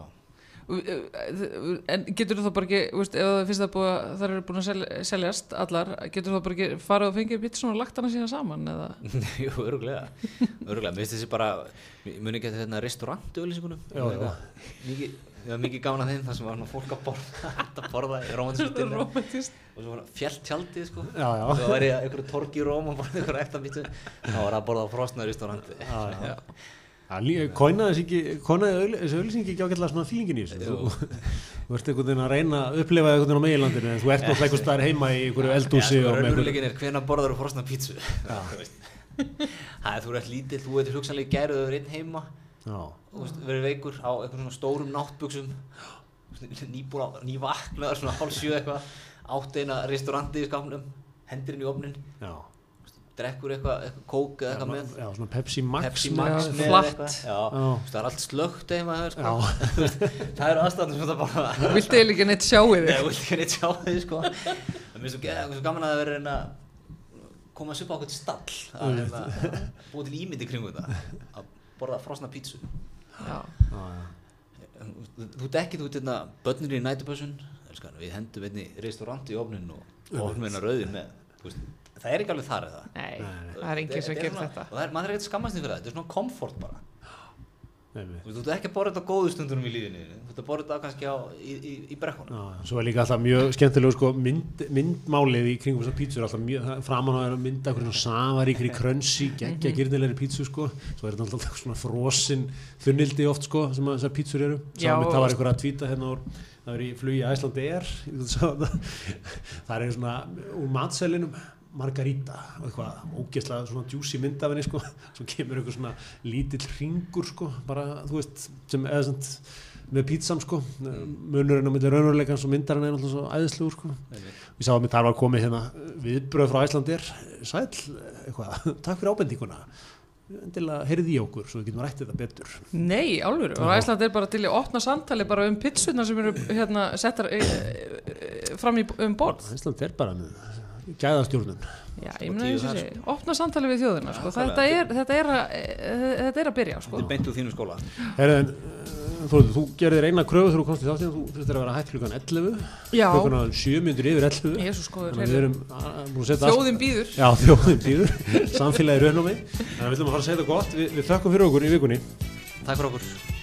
En getur þú þá bara ekki, þú veist, ef það finnst það búið að það eru búin að sel, seljast allar, getur þú þá bara ekki farið og fengið pizzan og lagt hana síðan saman eða? jú, öruglega öruglega, mér finnst þessi bara muni ekki að þetta restaurantu auðlýsingunum Já, já. mikið, ég var mikið gána þeim þar sem var svona fólk að borða að borða í romantísutinu og svo var fjallt tjaldið sko það væri einhverju torgi í Róm og borða einhverju pítsu þá var það að borða á frostnar restauranti Já, auðl- þessi auðlýsingi ekki ágætlega svona fílingin í þessu? Þú, ert einhvern veginn að reyna að upplifa einhvern veginn á meginlandinu en þú ert náttúrulega einhvern staðar heima í einhverju eldúsi sko, og raunveruleikin er hvena borðar þú frostnar pítsu Þú veist. það er þú ert lítill þú veitir hugsanlega gæru þau verið heima. Veist, verið veikur á einhvern svona stórum náttbuksum nýbúla, nývaknaður svona hálf sjö eitthvað átt eina restauranti í skapnum hendirinn í ofnin drekkur eitthvað, eitthvað kók eða eitthvað með já, svona Pepsi Max Pepsi Max með flatt. eitthvað það er allt slögt sko. Þú veist, það eru aðstæðan sem það bara Viltu eiginlega ekki neitt Nei, þig? þú vilt ekki neitt sjá þig sko. Það er svo, gaman að það vera reyna að koma að supa á eitthvað stall. Að hérna, búa til ímyndi kringu þetta. Að borða frosna pítsu. Þú ekki, þú ert hérna börnir í nætubössun. Við hendum einni restaurant í ofnin og ofnum hérna rauðin með það er ekki alveg þar eða Nei, það er enginn sem gerir svona- þetta. og er, maður er ekkert skammast fyrir það, þetta er svona komfort bara. Einmitt. þú ert ekki að borða þetta á góðu stundunum í lífinu. Þú ert að borða þetta kannski á, í, í, í brekkunum. Svo er líka alltaf mjög skemmtilegu sko, mynd, myndmálið í kringum þessar pítsur alltaf mjög, á er að mynda svona safaríkri krönsi, geggja gyrnilegri pítsu sko, svo er þetta alltaf svona frosin þunnildi oft sko sem að þessar pítsur eru, saman og- það var einhver að tvíta hérna úr, það var í flugi Æslandi það, það er svona úr matselinum margarita og eitthvað ógeðslega svona djúsi mynd af henni sko svo kemur eitthvað svona lítill ringur sko bara þú veist sem eða svona með pítsan sko. Munurinn á milli raunveruleikans og myndarinn er alltaf svo æðislegur sko. Við sáum að það var komið hérna viðbröð frá Æslandir sæl, eitthvað, takk fyrir ábendinguna. Endilega heyrði í okkur svo við getum rætt þetta betur. Nei, álfur, og Æsland er bara til að opna samtali bara um pizzuna sem eru hérna settar e, e, fram í, um borð. Æsland er bara með gæðastjórnun. Já, ég meina tíu eins og þar, sé, opna samtali við þjóðina, sko. Þetta er, þetta, er að, e, þetta er að byrja, sko. þetta er beint úr þínu skóla. Herðin, Þórður, þú gerir eina kröfu þegar þú komst í þáttinn, þú þurftir að vera hætt klukkan 11 Já, klukkan 7 myndir yfir 11 Jésús góður, Þannig að við heyrðu. erum að- að þjóðin býður. Já, þjóðin býður, samfélagi raunum við Þannig að við ætlum að fara að segja þetta gott. Við, við þökkum fyrir okkur í vikunni. Takk fyrir okkur